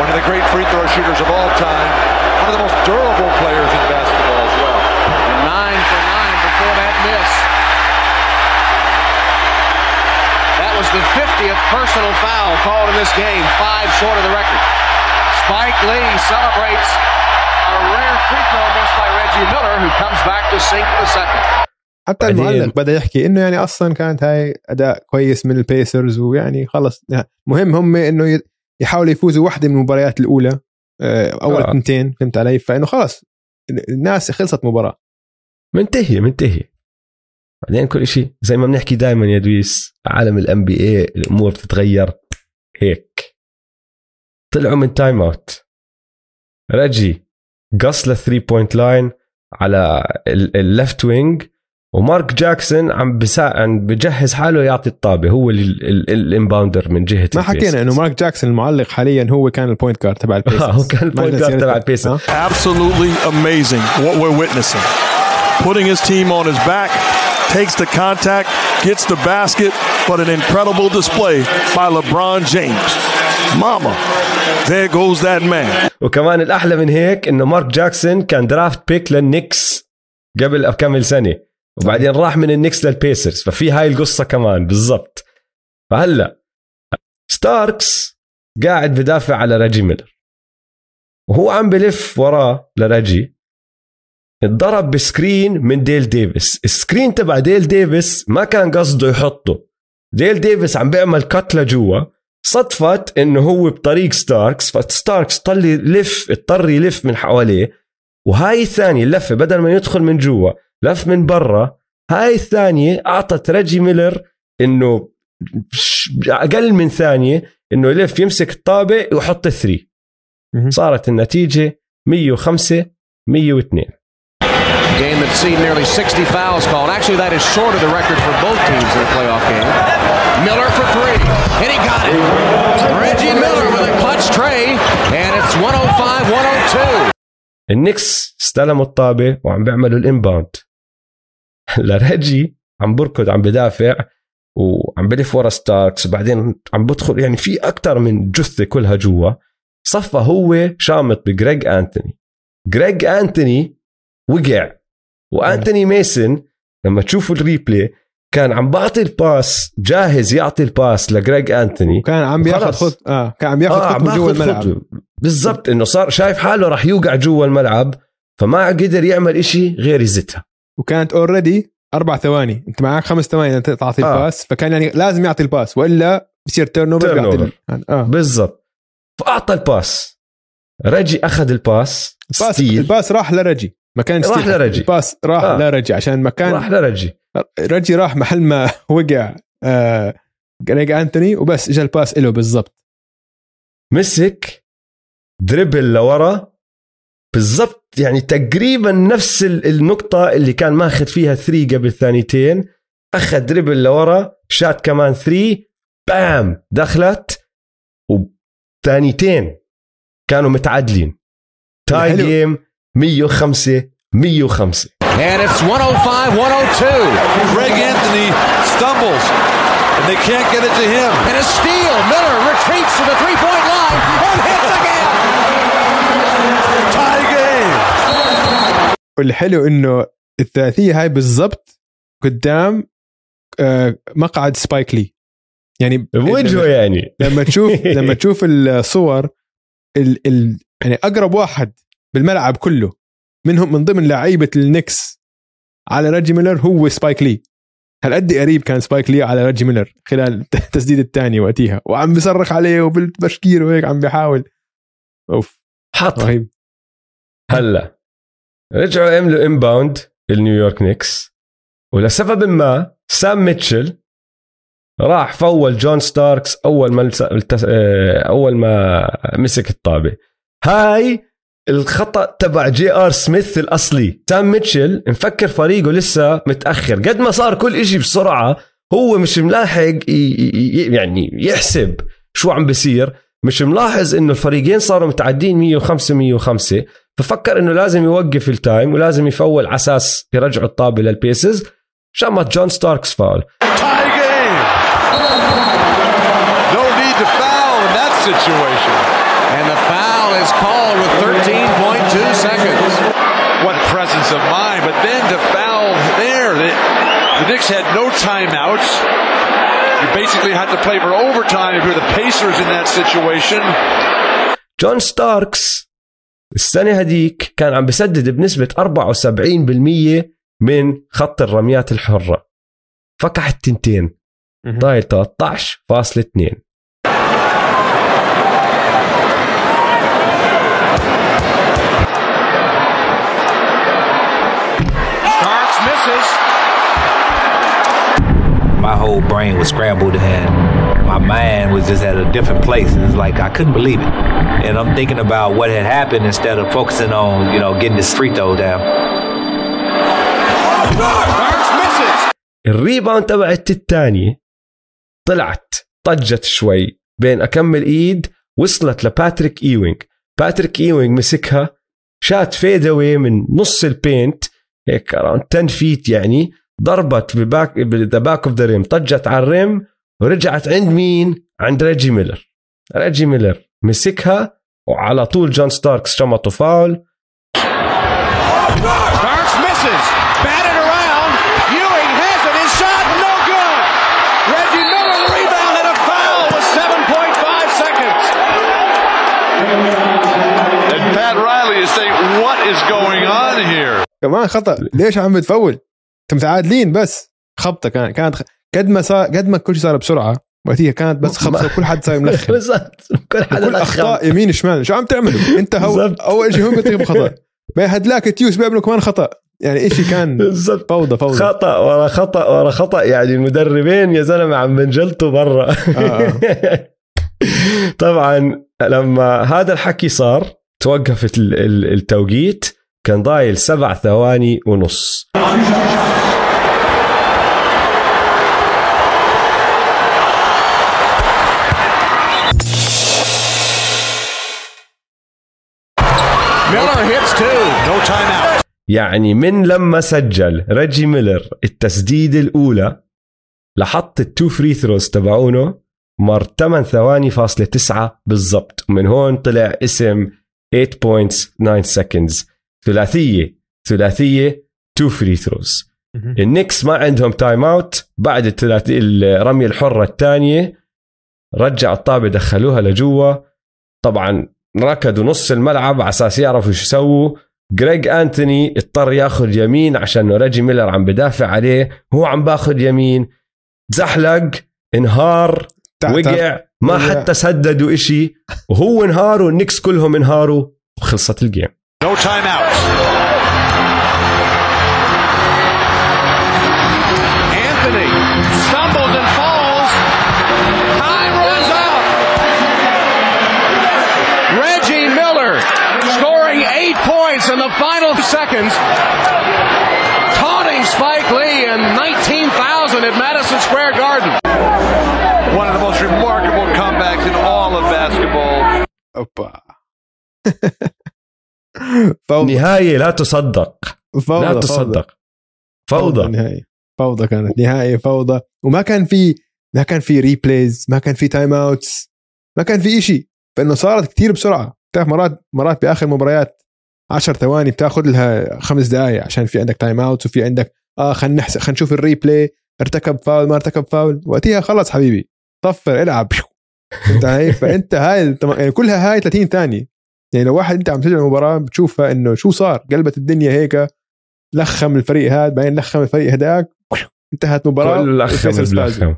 One of the great free throw shooters of all time. One of the most durable players in basketball as well. And nine for nine before that miss. That was the 50th personal foul called in this game, five short of the record. Spike Lee celebrates a rare free throw miss by Reggie Miller, who comes back to sink the second. حتى المعلق بدأ يحكي إنه يعني أصلا كانت هاي أداء كويس من البيسرز ويعني خلص. مهم هم إنه يحاولوا يفوزوا واحدة من المباريات الأولى آه، أول آه. اثنتين فهمت علي؟ فإنه خلص الناس خلصت مباراة. منتهي منتهي بعدين كل شيء زي ما بنحكي دائما يا دويس عالم ال NBA الأمور بتتغير هيك. طلعوا من timeout رجي قص لل three point line على ال left wing ومارك جاكسون عم بسا... عم بجهز حاله يعطي الطابة. هو ال- ال- ال inbounder من جهة ما حكينا إنه مارك جاكسون المعلق حاليا هو كان ال point guard تبع البيسرز [LAUGHS] هو كان ال point guard تبع البيسرز Absolutely amazing what we're witnessing. Putting his team on his back, takes the contact, gets the basket, but an incredible display by LeBron James. Mama, there goes that man. وكمان الأحلى من هيك إنه مارك جاكسون كان draft pick للنكس قبل كم سنه وبعدين راح من النكس للبيسرز ففي هاي القصة كمان بالضبط. فهلا ستاركس قاعد بدافع على ريجي ميلر. وهو عم بلف وراه لريجي. اتضرب ب screen من ديل ديفيس. ال screen تبع ديل ديفيس ما كان قصده يحطه. ديل ديفيس عم بيعمل cut لجوا. صدفت إنه هو بطريق ستاركس فستاركس طل يلف اضطر يلف من حواليه. وهاي الثانية اللفة بدل ما يدخل من جوا لف من برا هاي الثانية اعطت ريجي ميلر انه أقل من ثانية انه يلف يمسك الطابه ويحط الثري مهم. صارت النتيجه 105 102 Game that's seen nearly 60 fouls called. Actually, that is short of the record for both teams in a playoff game. Miller for three, and he got it. Reggie Miller with a clutch tray, and it's 105 102. النكس استلموا الطابه وعم بيعملوا ال inbound [LAUGHS] لريجي عم بركض عم بدافع وعم بلف ورا ستاركس وبعدين عم بدخل يعني في أكثر من جثة كلها جوا. صفى هو شامط بجريج أنتوني. جريج أنتوني وقع. وأنتوني ميسن لما تشوفوا ال replay كان عم بعطي ال pass جاهز يعطي ال pass لجريج أنتوني. وكان عم بياخذ وخلص. خط آه كان عم ياخذ آه، خط من عم جوا الملعب. بالضبط إنه صار شايف حاله راح يوقع جوا الملعب فما قدر يعمل إشي غير يزتها. وكانت already أربع ثواني. أنت معك خمس ثواني انت تعطي آه. ال pass. فكان يعني لازم يعطي ال pass. وإلا بصير turnover. بيعطي آه. بالضبط. فأعطى ال pass. رجي أخذ ال pass. ال pass steal. ال pass راح لرجي. ما كان راح. لرجي. ال pass راح آه. لرجي. عشان مكان راح لرجي. رجي راح محل ما [LAUGHS] وقع آه جريج أنتوني وبس اجى ال pass له بالضبط. مسك dribble لورا. بالضبط يعني تقريبا نفس ال- النقطة اللي كان ماخذ فيها three قبل ثانيتين أخذ dribble لورا شات كمان three bam دخلت وثانيتين كانوا متعادلين tie game 105 105 And it's 105 102. Greg Anthony stumbles, and they can't get it to him. And a steal. Miller retreats to the three point line and hits again. Tie. والحلو إنه الثلاثية هاي بالضبط قدام آه مقعد سبايك لي يعني بوجهه يعني. لما تشوف [LAUGHS] لما تشوف الصور ال ال يعني أقرب واحد بالملعب كله منهم من ضمن لعيبة النكس على ريجي ميلر هو سبايك لي هالقد قريب كان سبايك لي على ريجي ميلر خلال [LAUGHS] التسديد الثاني وقتها وعم بيصرخ عليه وبالبشكير وهيك عم بيحاول. أوف حط. رهيب. هلا. رجعوا عملوا inbound النيويورك نيكس ولسبب ما سام ميتشل راح فول جون ستاركس أول ما. آه، أول ما مسك الطابة هاي الخطأ تبع جي آر سميث الأصلي سام ميتشل مفكر فريقه لسه متأخر قد ما صار كل إشي بسرعة هو مش ملاحق. يعني يحسب شو عم بيصير مش ملاحظ إنه الفريقين صاروا متعادلين 105 105 ففكر انه لازم يوقف التايم ولازم يفول على اساس يرجعوا الطابه للبيسز شمت جون ستاركس فاول Tie game. No need to foul in that situation. And the foul is called with 13.2 seconds. What presence of mind. But then to foul there, the, the Knicks had no timeouts. You basically had to play for overtime if you're the Pacers in that situation. جون ستاركس السنة هديك كان عم بسدد بنسبة 74% من خط الرميات الحرة. فكح التنتين ضايل 13.2 Starks misses. My whole brain was scrambled and mind was just at a different place. It's like I couldn't believe it. And I'm thinking about what had happened instead of focusing on, you know, getting this free throw down. ال rebound تبعت الثانية طلعت طجت شوي بين أكم إيد وصلت لباتريك إيوينغ باتريك إيوينغ مسكها shot fadeaway من نص ال paint هيك around 10 feet يعني ضربت ب back the back of the rim طجت على ال rim ورجعت عند مين؟ عند ريجي ميلر. ريجي ميلر مسكها وعلى طول جون ستاركس شمطه فاول كمان خطأ. ليش عم بتفول؟ أنتم متعادلين بس. خبطة كانت كانت قد ما صار قد ما كل شيء صار بسرعة وقتها كانت بس خبطه وكل حد صار يملخن [LAUGHS] بالضبط. كل حدا كل. أخطاء يمين شمال. شو عم تعملوا؟ أنت هو. أول شيء هم بيرتكبوا خطا ما هدلاك تيوس بيعملوا كمان خطأ. يعني إشي كان بالضبط. فوضى فوضى. خطأ ورا خطأ ورا خطأ. يعني المدربين يا زلمة عم بنجلطوا برا. آه. [LAUGHS] طبعا لما هذا الحكي صار توقفت ال- ال- التوقيت كان ضايل سبع ثواني ونص. يعني من لما سجل ريجي ميلر التسديدة الأولى لحط ال two free throws تبعونه مر 8 ثواني فاصلة 9 بالضبط. ومن هون طلع اسم 8 points 9 seconds ثلاثية ثلاثية two free throws النكس ما عندهم timeout بعد الثلاثي الرمية الحرة الثانية رجع الطابة دخلوها لجوا. طبعا ركضوا نص الملعب على أساس يعرفوا شو يسووا. جريج أنتوني اضطر ياخذ يمين عشان ريجي ميلر عم بدافع عليه. هو عم باخذ يمين. زحلق. انهار. تعتر. وقع. ما وقع. حتى سددوا إشي. وهو انهار والنكس كلهم انهاروا. وخلصت الجيم. No timeouts. Anthony 12 seconds. Taunting Spike Lee and 19,000 at Madison Square Garden. One of the most remarkable comebacks in all of basketball. Opa. [LAUGHS] فوضى. نهاية لا تصدق فوضى لا تصدق فوضى, نهاية فوضى كانت نهاية فوضى وما كان في ما كان في replays ما كان في timeouts ما كان في إشي فإنه صارت كتير بسرعة بتعرف مرات مرات بآخر مباريات 10 ثواني بتاخذ لها خمس دقائق عشان في عندك timeout وفي عندك آه خلينا نحسب خلينا نشوف ال replay ارتكب فاول ما ارتكب فاول وقتها خلص حبيبي. صفر العب. علي؟ فأنت هاي يعني كلها هاي 30 ثانية. يعني لو واحد انت عم تسجل المباراة بتشوفها إنه شو صار؟ قلبت الدنيا هيك لخم الفريق هذا بعدين لخم الفريق هداك انتهت مباراة. كل لخم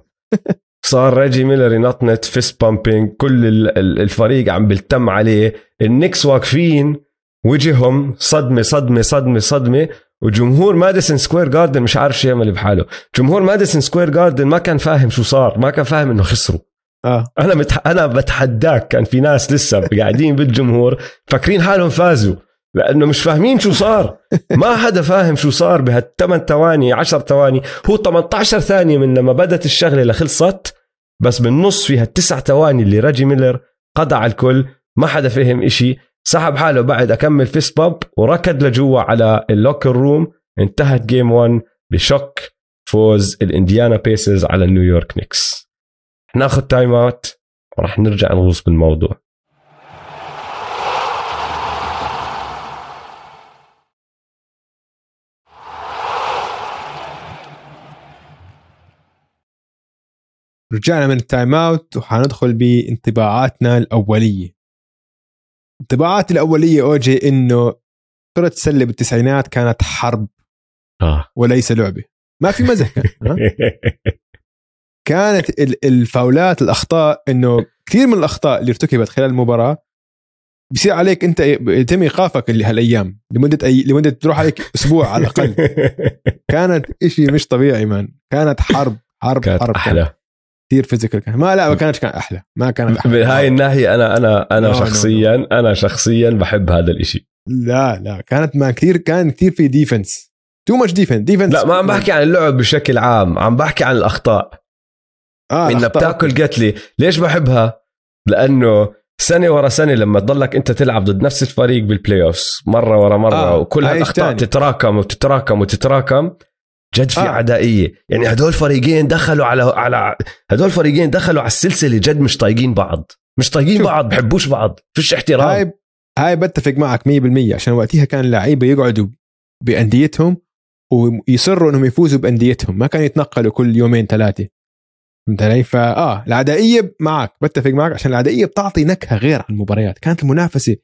صار ريجي ميلر ينطنط fist pumping كل ال- ال- الفريق عم بيلتم عليه. النكس واقفين. وجههم صدمة صدمة صدمة صدمة. وجمهور ماديسون سكوير جاردن مش عارف شو يعمل بحاله. جمهور ماديسون سكوير جاردن ما كان فاهم شو صار ما كان فاهم إنه خسروا. آه. أنا متح... أنا بتحداك كان في ناس لسه قاعدين بالجمهور فاكرين حالهم فازوا لأنه مش فاهمين شو صار. ما حدا فاهم شو صار بهالثمان ثواني 10 ثواني. هو 18 ثانية من لما بدت الشغلة لخلصت بس بالنص فيها التسع ثواني اللي ريجي ميلر قضى الكل ما حدا فهم إشي. سحب حاله بعد أكمل fist pump وركض لجوا على ال locker room انتهت game 1 ب shock فوز الإنديانا بيسرز على نيويورك نيكس ناخذ timeout وراح نرجع نغوص بالموضوع. رجعنا من ال timeout وحندخل بانطباعاتنا الأولية. انطباعاتي الأولية أوجي إنه كرة السلة بالتسعينات كانت حرب. آه. وليس لعبة. ما في مزح كان؟ [LAUGHS] كانت ال- الفاولات الأخطاء إنه كثير من الأخطاء اللي ارتكبت خلال المباراة بصير عليك أنت يتم إيقافك اللي هالأيام لمدة اي لمدة تروح عليك أسبوع على الأقل. [LAUGHS] كانت إشي مش طبيعي man. كانت حرب حرب كانت حرب أحلى. كثير physical كان. ما لا ما كانتش كان أحلى. ما كانت أحلى. بهاي الناحية أنا أنا أنا No, no, شخصيا أنا شخصيا بحب هذا الإشي. لا لا. كانت ما كثير كان كثير في defense too much defense defense لا ما عم بحكي عن اللعب بشكل عام. عم بحكي عن الأخطاء. آه انها. بتاكل قتلي. ليش بحبها؟ لأنه سنة ورا سنة لما تضلك أنت تلعب ضد نفس الفريق بال playoffs مرة ورا مرة آه، آه. وكل هاي هالأخطاء. تتراكم وتتراكم وتتراكم. جد في آه. عدائية. يعني هدول فريقين دخلوا على على هدول فريقين دخلوا على السلسلة جد مش طايقين بعض. مش طايقين. بعض بحبوش بعض. فيش احترام. هاي هاي بتفق معك 100% عشان وقتها كان اللعيبه يقعدوا بأنديتهم ويصروا إنهم يفوزوا بأنديتهم. ما كانوا يتنقلوا كل يومين ثلاثة. فهمت علي؟ فاه العدائية معك بتفق معك. عشان العدائية بتعطي نكهة غير عن المباريات. كانت المنافسة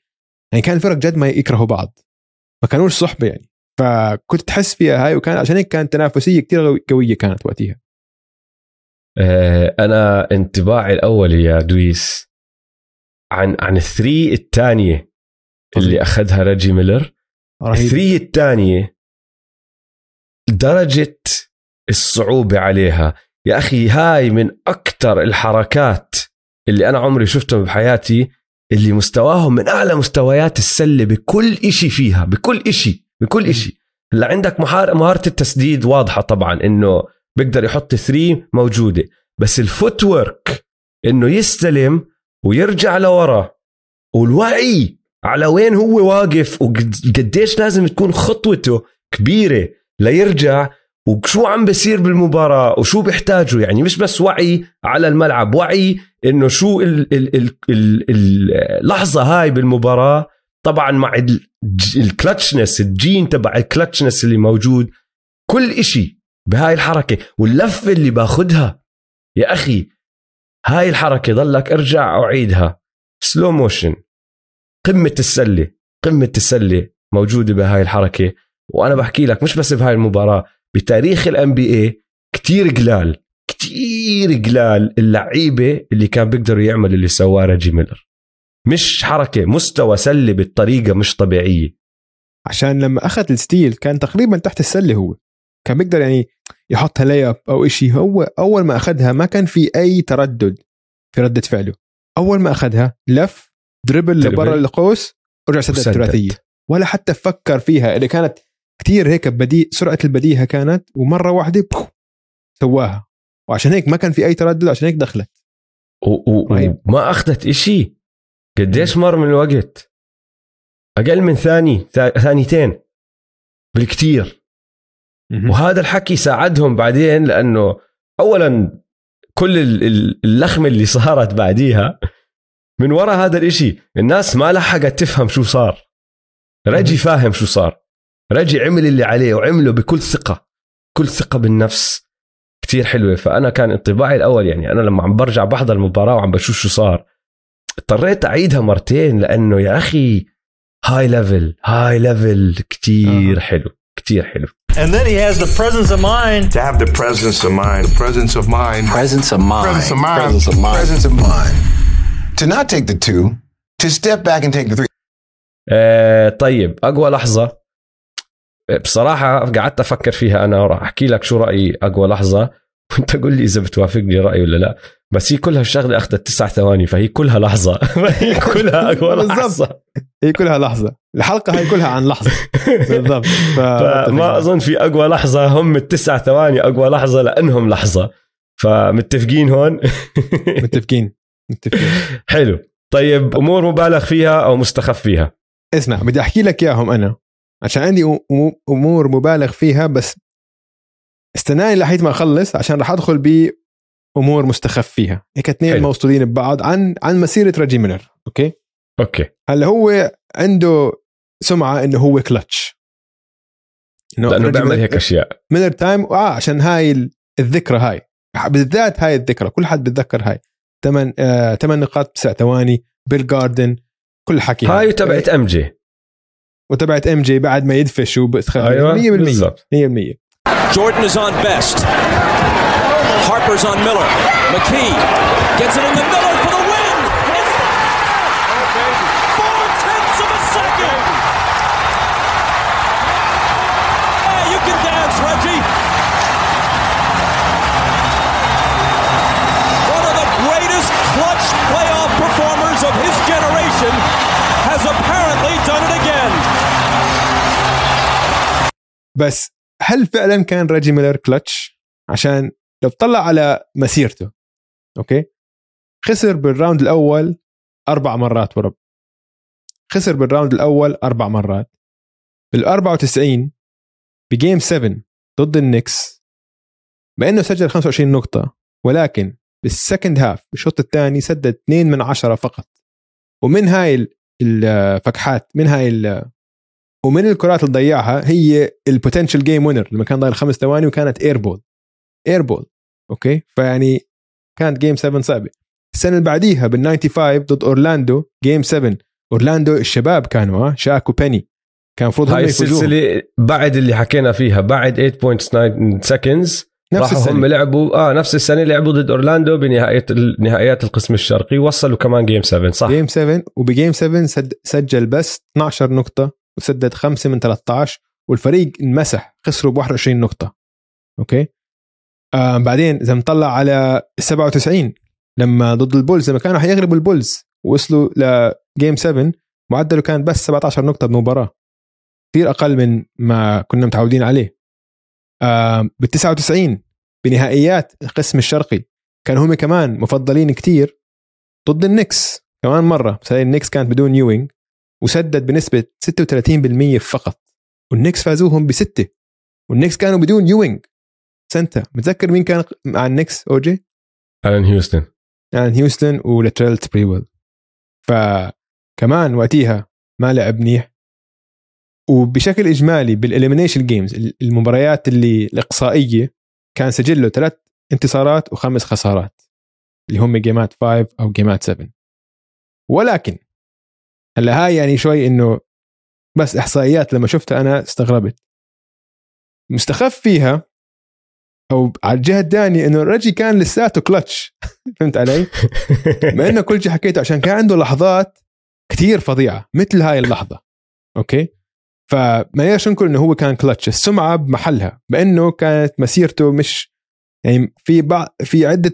يعني كان الفرق جد ما يكرهوا بعض. ما كانوش صحبة يعني. فكنت تحس فيها هاي وكان عشان هيك كانت تنافسية كثير قوية كانت وقتها. آه أنا انطباعي الأول يا دويس عن عن ال three الثانية اللي أخذها ريجي ميلر. رهيب. ال three الثانية درجة الصعوبة عليها. يا أخي هاي من أكثر الحركات اللي أنا عمري شفتهم بحياتي اللي مستواهم من أعلى مستويات السلة بكل إشي فيها بكل إشي. بكل إشي. هلأ عندك مهارة التسديد واضحة طبعا إنه بيقدر يحط three موجودة. بس ال footwork إنه يستلم ويرجع لورا. والوعي على وين هو واقف وقديش لازم تكون خطوته كبيرة ليرجع وشو عم بيصير بالمباراة وشو بيحتاجوا يعني مش بس وعي على الملعب وعي إنه شو ال ال ال ال اللحظة هاي بالمباراة طبعا مع ال clutchness الجين تبع ال clutchness اللي موجود كل إشي بهاي الحركة واللفة اللي باخدها يا أخي هاي الحركة ضلك ارجع أعيدها. slow motion قمة السلة قمة السلة موجودة بهاي الحركة. وأنا بحكي لك مش بس بهاي المباراة بتاريخ ال NBA كثير قلال كثير قلال اللعيبة اللي كان بيقدروا يعملوا اللي سواه ريجي ميلر. مش حركة مستوى سلة بالطريقة مش طبيعية. عشان لما أخذ ال steal كان تقريبا تحت السلة هو. كان بيقدر يعني يحطها layup أو شيء هو أول ما أخذها ما كان في أي تردد في ردة فعله. أول ما أخذها لف dribble. لبرا القوس ورجع سدد. الثلاثيه ولا حتى فكر فيها. اللي كانت كتير هيك بديء سرعة البديهة كانت ومرة واحدة سواها. وعشان هيك ما كان في أي تردد عشان هيك دخلت. رهيب. وما أخذت إشي. قديش مر من الوقت أقل من ثاني ثا- ثانيتين بالكتير. وهذا الحكي ساعدهم بعدين لأنه اولا كل ال- ال- اللخمة اللي صارت بعديها من وراء هذا الإشي الناس ما لحقت تفهم شو صار. رجي فاهم شو صار. رجي عمل اللي عليه وعمله بكل ثقة كل ثقة بالنفس. كتير حلوة. فأنا كان انطباعي الأول يعني أنا لما عم برجع بحضر المباراة وعم بشوف شو صار اضطريت اعيدها مرتين لأنه يا أخي high level high level كتير حلو كتير حلو And then he has the presence of mind To have the presence of mind. The presence of mind. Presence of mind. Presence of mind. Presence of mind. Presence of mind. To not take the two, to step back and take the three. آه طيب اقوى لحظه بصراحه قعدت أفكر فيها أنا وراح احكي لك شو رايي اقوى لحظه وانت قول لي إذا بتوافقني رأيي ولا لا. بس هي كلها الشغلة أخذت تسع ثواني فهي كلها لحظة. [LAUGHS] هي [LAUGHS] كلها أقوى لحظة. هي كلها لحظة. الحلقة هي كلها عن لحظة. [LAUGHS] بالضبط. ف... فما أظن في أقوى لحظة هم التسع ثواني أقوى لحظة لأنهم لحظة. فمتفقين هون؟ متفقين. متفقين. حلو. طيب أمور مبالغ فيها أو مستخف فيها؟ اسمع بدي أحكي لك إياهم أنا. عشان عندي أمور مبالغ فيها بس استناني لحيت ما أخلص عشان راح أدخل بأمور مستخف فيها هيك اثنين موصولين ببعض عن عن مسيرة ريجي ميلر أوكي؟ أوكي. هلأ هو عنده سمعة إنه هو كلتش. إنه لأنه بيعمل هيك أشياء. Miller time آه عشان هاي الذكرى هاي. بالذات هاي الذكرى كل حد بتذكر هاي. ثمان آه ثمان نقاط بتسع ثواني بال Garden كل حكي هاي. تبعت MJ. وتبعت MJ بعد ما يدفش وبتخلي. أيوة 100% 100% Jordan is on Best. Harper's on Miller. McKee gets it in the middle for the win. It's four tenths of a second. Yeah, you can dance, Reggie. One of the greatest clutch playoff performers of his generation has apparently done it again. بس هل فعلا كان ريجي ميلر كلتش؟ عشان لو تطلع على مسيرته أوكي؟ خسر بال round الأول أربع مرات ورا خسر بال round الأول أربع مرات. بال 94 ب game 7 ضد النكس بانه سجل 25 نقطة ولكن بال second half بالشوط الثاني سدد 2 من 10 فقط. ومن هاي الفتحات من هاي ومن الكرات اللي ضيعها هي ال potential game winner لما كان ضايل خمس ثواني وكانت air ball air ball أوكي؟ فيعني كانت game 7 صعبة. السنة اللي بعديها بال 95 ضد أورلاندو game 7 أورلاندو الشباب كانوا ها شاك وبيني كان المفروض هاي السلسلة بعد اللي حكينا فيها بعد 8.9 seconds نفس راحوا هم لعبوا آه نفس السنة لعبوا ضد أورلاندو بنهائيه نهائيات القسم الشرقي وصلوا كمان game 7 صح؟ game 7 وب game 7 سجل بس 12 نقطة وسدد خمسة من 13 والفريق انمسح خسروا ب 21 نقطة. أوكي؟ آه بعدين إذا نطلع على 97 لما ضد البولز لما كانوا حيغلبوا البولز وصلوا ل game 7 معدله كان بس 17 نقطة بمباراة. كثير أقل من ما كنا متعودين عليه. آه بال 99 بنهائيات القسم الشرقي كانوا هم كمان مفضلين كتير ضد النكس كمان مرة. بس النكس كانت بدون يوينج وسدد بنسبة 36% فقط. والنكس فازوهم بستة. والنكس كانوا بدون يوينج إنت متذكر مين كان مع النكس أوكي؟ ألان هيوستن. ألان هيوستن ولتريل سبريويل فكمان وقتها ما لعب منيح. وبشكل إجمالي بال elimination games المباريات اللي الإقصائية كان سجله ثلاث انتصارات وخمس خسارات. اللي هم game ات 5 أو game ات 7 ولكن هلا هاي يعني شوي إنه بس إحصائيات لما شفتها أنا استغربت مستخف فيها أو على الجهة الثانية إنه رجي كان لساته كلتش [LAUGHS] فهمت علي؟ ما إنه كل شيء حكيته عشان كان عنده لحظات كثير فظيعة مثل هاي اللحظة أوكي؟ فما يقدرش نقول إنه هو كان كلتش السمعة بمحلها بإنه كانت مسيرته مش يعني في بعض في عدة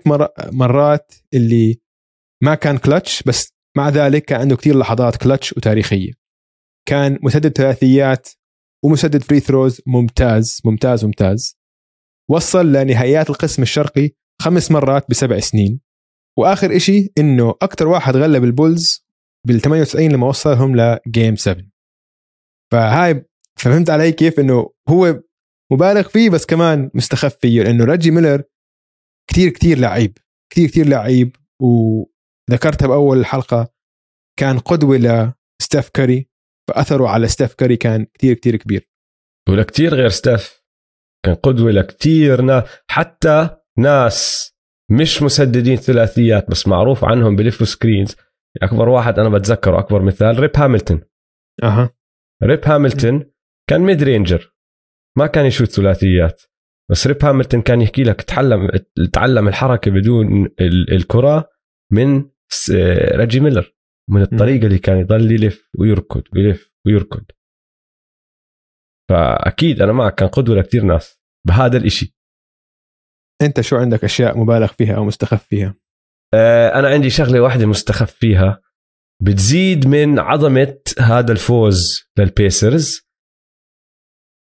مرات اللي ما كان كلتش بس مع ذلك كان عنده كثير لحظات كلتش وتاريخية. كان مسدد ثلاثيات ومسدد free throws ممتاز ممتاز ممتاز. وصل لنهائيات القسم الشرقي خمس مرات بسبع سنين. وآخر إشي إنه أكثر واحد غلب البولز بال 98 لما وصلهم ل game 7 فهاي فهمت علي كيف إنه هو مبالغ فيه بس كمان مستخف فيه لأنه رجي ميلر كثير كثير لعيب كثير كثير لعيب و ذكرتها بأول الحلقة كان قدوة لستيف كاري فأثره على ستيف كاري كان كثير كثير كبير. ولكثير غير ستيف كان قدوة لكثير ناس حتى ناس مش مسددين ثلاثيات بس معروف عنهم بلفوا screens. أكبر واحد أنا بتذكره أكبر مثال ريب هاملتون. أها. ريب هاملتون كان mid ranger ما كان يشوت ثلاثيات بس ريب هاملتون كان يحكي لك تعلم تعلم الحركة بدون الكرة من ريجي ميلر من الطريقة اللي كان يضل يلف ويركض ويلف ويركض. فأكيد أنا معك كان قدوة لكثير ناس بهذا الإشي. أنت شو عندك أشياء مبالغ فيها أو مستخف فيها؟ آه، أنا عندي شغلة واحدة مستخف فيها. بتزيد من عظمة هذا الفوز للبيسرز.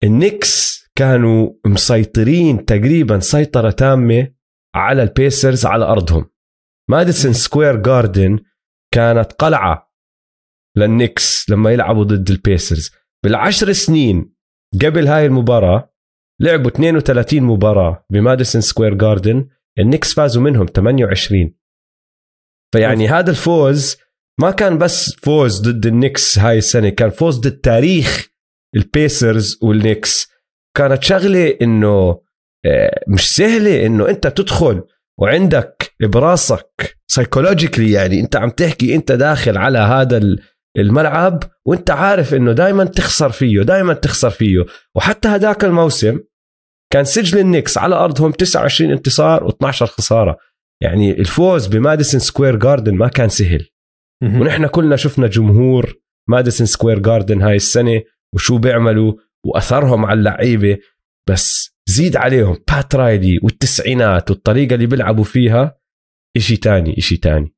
النكس كانوا مسيطرين تقريبا سيطرة تامة على البيسرز على أرضهم. ماديسون سكوير جاردن كانت قلعة للنكس لما يلعبوا ضد البيسرز. بالعشر سنين قبل هاي المباراة لعبوا 32 مباراة بماديسون سكوير جاردن. النكس فازوا منهم 28 فيعني هذا الفوز ما كان بس فوز ضد النكس هاي السنة كان فوز ضد تاريخ البيسرز والنكس كانت شغلة إنه آه، مش سهلة إنه أنت تدخل وعندك براسك psychologically يعني انت عم تحكي انت داخل على هذا الملعب وانت عارف انه دائما تخسر فيه دائما تخسر فيه. وحتى هذاك الموسم كان سجل النكس على ارضهم 29 انتصار و12 خسارة. يعني الفوز بماديسون سكوير جاردن ما كان سهل. ونحن كلنا شفنا جمهور ماديسون سكوير جاردن هاي السنة وشو بيعملوا وأثرهم على اللعيبة. بس زيد عليهم بات رايلي والتسعينات والطريقة اللي بيلعبوا فيها إشي تاني إشي تاني.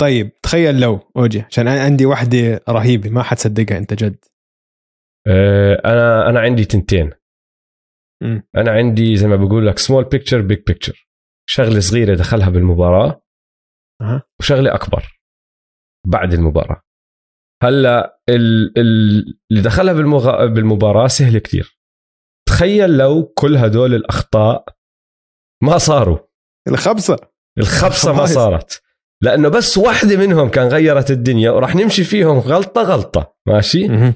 طيب تخيل لو أوجي عشان أنا عندي واحدة رهيبة ما حتصدقها أنت جد. أه أنا أنا عندي تنتين. م. أنا عندي زي ما بقول لك small picture big picture شغلة صغيرة دخلها بالمباراة. أه. وشغلة أكبر بعد المباراة. هلأ اللي دخلها بالمغ... بالمباراة سهل كتير. تخيل لو كل هدول الأخطاء ما صاروا. الخبصة. الخبصة ما [LAUGHS] صارت. لأنه بس واحدة منهم كان غيرت الدنيا وراح نمشي فيهم غلطة غلطة. ماشي؟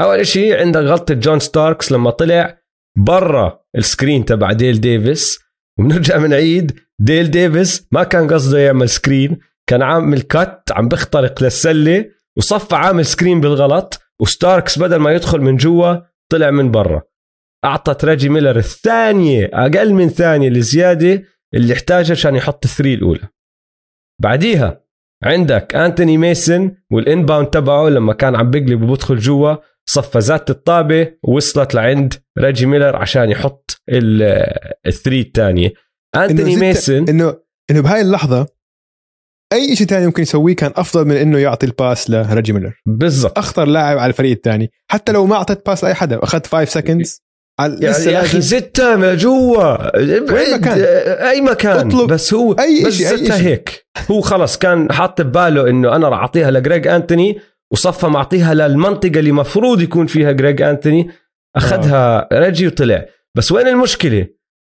أول شيء عندك غلطة جون ستاركس لما طلع برا ال screen تبع ديل ديفيس. وبنرجع بنعيد. ديل ديفيس ما كان قصده يعمل screen كان عامل cut عم بيخترق للسلة وصفى عامل screen بالغلط وستاركس بدل ما يدخل من جوا طلع من برا. اعطت ريجي ميلر الثانية أقل من ثانية الزياده اللي احتاجها عشان يحط ال three الأولى. بعديها عندك أنتوني ميسن وال inbound تبعه لما كان عم بيقلب وبدخل جوا صفى زات الطابة ووصلت لعند ريجي ميلر عشان يحط ال three الثانية. أنتوني ميسن انه إنه بهاي اللحظة أي شيء ثاني ممكن يسويه كان أفضل من إنه يعطي ال pass لريجي ميلر. بالضبط. أخطر لاعب على الفريق الثاني حتى لو ما أعطيت pass لأي حدا أخذت 5 seconds يعني يا أخي زتها جوا. وين مكان؟ أي مكان. أطلب بس هو أي بس شيء زتها هيك. هو خلص كان حاط بباله إنه أنا راح أعطيها لجريج انتوني وصفى معطيها للمنطقة اللي مفروض يكون فيها جريج انتوني أخذها آه. ريجي وطلع. بس وين المشكلة؟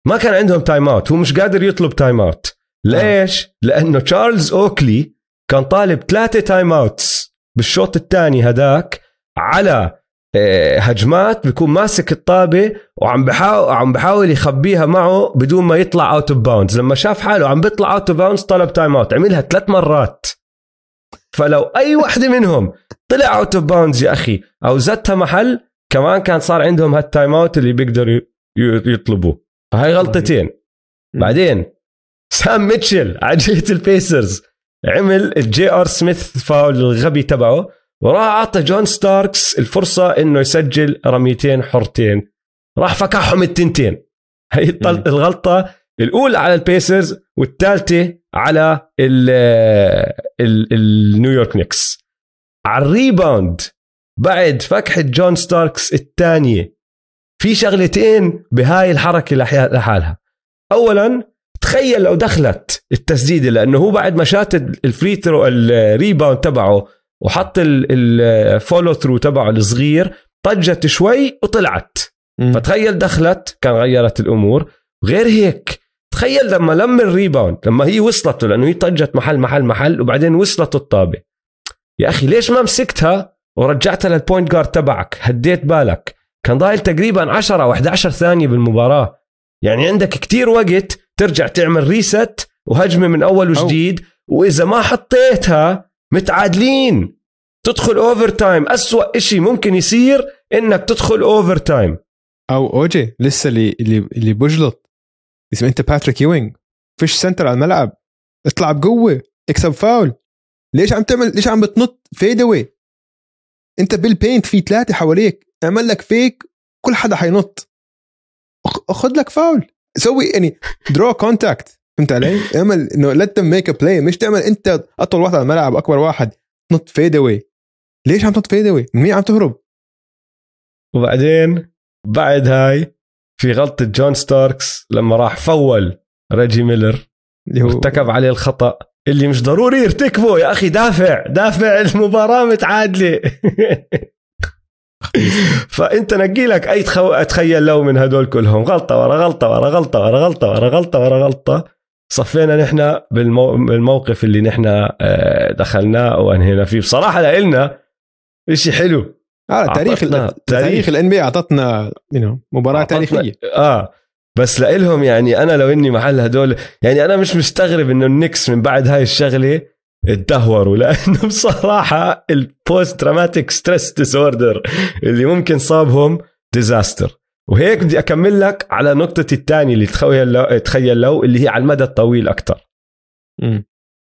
ما كان عندهم time out هو مش قادر يطلب time out ليش؟ لأنه تشارلز أوكلي كان طالب ثلاثة time outs بالشوط الثاني هداك على آه، هجمات بيكون ماسك الطابة وعم بحاول عم بحاول يخبيها معه بدون ما يطلع out of bounds لما شاف حاله عم بيطلع out of bounds طلب time out عملها ثلاث مرات. فلو أي وحدة منهم طلع out of bounds يا أخي أو زتها محل كمان كان صار عندهم هال time out اللي بيقدروا يطلبوه. فهي غلطتين. بعدين سام ميتشل على جهه البيسرز. عمل الجي آر سميث فاول الغبي تبعه وراح أعطى جون ستاركس الفرصة إنه يسجل رميتين حرتين. راح فكحهم التنتين. هي الغلطة الأولى على البيسرز والثالثة على النيويورك نيكس. على ال rebound بعد فكحة جون ستاركس الثانية في شغلتين بهاي الحركة لحالها. اولا تخيل لو دخلت التسديده لأنه هو بعد ما شات ال free throw ال rebound تبعه وحط ال follow through تبعه الصغير طجت شوي وطلعت. م. فتخيل دخلت كان غيرت الأمور. غير هيك تخيل لما لم ال rebound لما هي وصلت لأنه هي طجت محل محل محل وبعدين وصلت الطابة. يا أخي ليش ما مسكتها ورجعتها لل point guard تبعك؟ هديت بالك. كان ضايل تقريبا 10 أو 11 ثانية بالمباراة. يعني عندك كتير وقت ترجع تعمل reset وهجمة من أول وجديد وإذا ما حطيتها متعادلين. تدخل overtime اسوء شيء ممكن يصير إنك تدخل overtime أو أوجي لسه اللي اللي اللي بجلط. اسمع أنت باتريك يوينج فيش center على الملعب. اطلع بقوة اكسب فاول. ليش عم تعمل ليش عم بتنط fade away أنت بال paint في ثلاثة حواليك. اعمل لك fake كل حدا حينط. أخ- خذ لك فاول. سوي يعني draw contact فهمت علي؟ اعمل إنه let's make a play مش تعمل أنت أطول واحد على الملعب أكبر واحد تنط fade away ليش عم تنط fade away؟ من مين عم تهرب؟ وبعدين بعد هاي في غلطة جون ستاركس لما راح فول ريجي ميلر اللي هو ارتكب عليه الخطأ اللي مش ضروري يرتكبه يا أخي دافع دافع المباراة متعادلة [LAUGHS] [LAUGHS] فأنت نقي لك أي تخو... تخيل لو من هدول كلهم غلطة ورا غلطة ورا غلطة ورا غلطة ورا غلطة ورا غلطة. صفينا نحن بالمو... بالموقف اللي نحن آه، دخلناه وأنهينا فيه. بصراحة لإلنا إشي حلو. آه تاريخ ال- تاريخ ال NBA أعطتنا مباراة أعطتنا- تاريخية. آه بس لإلهم يعني أنا لو إني محل هدول يعني أنا مش مستغرب إنه النكس من بعد هاي الشغلة اتدهوروا لأنه [LAUGHS] بصراحة ال post-traumatic stress disorder اللي ممكن صابهم disaster وهيك بدي أكمل لك على نقطتي الثانية اللي تخيل لو تخيل لو اللي هي على المدى الطويل أكثر.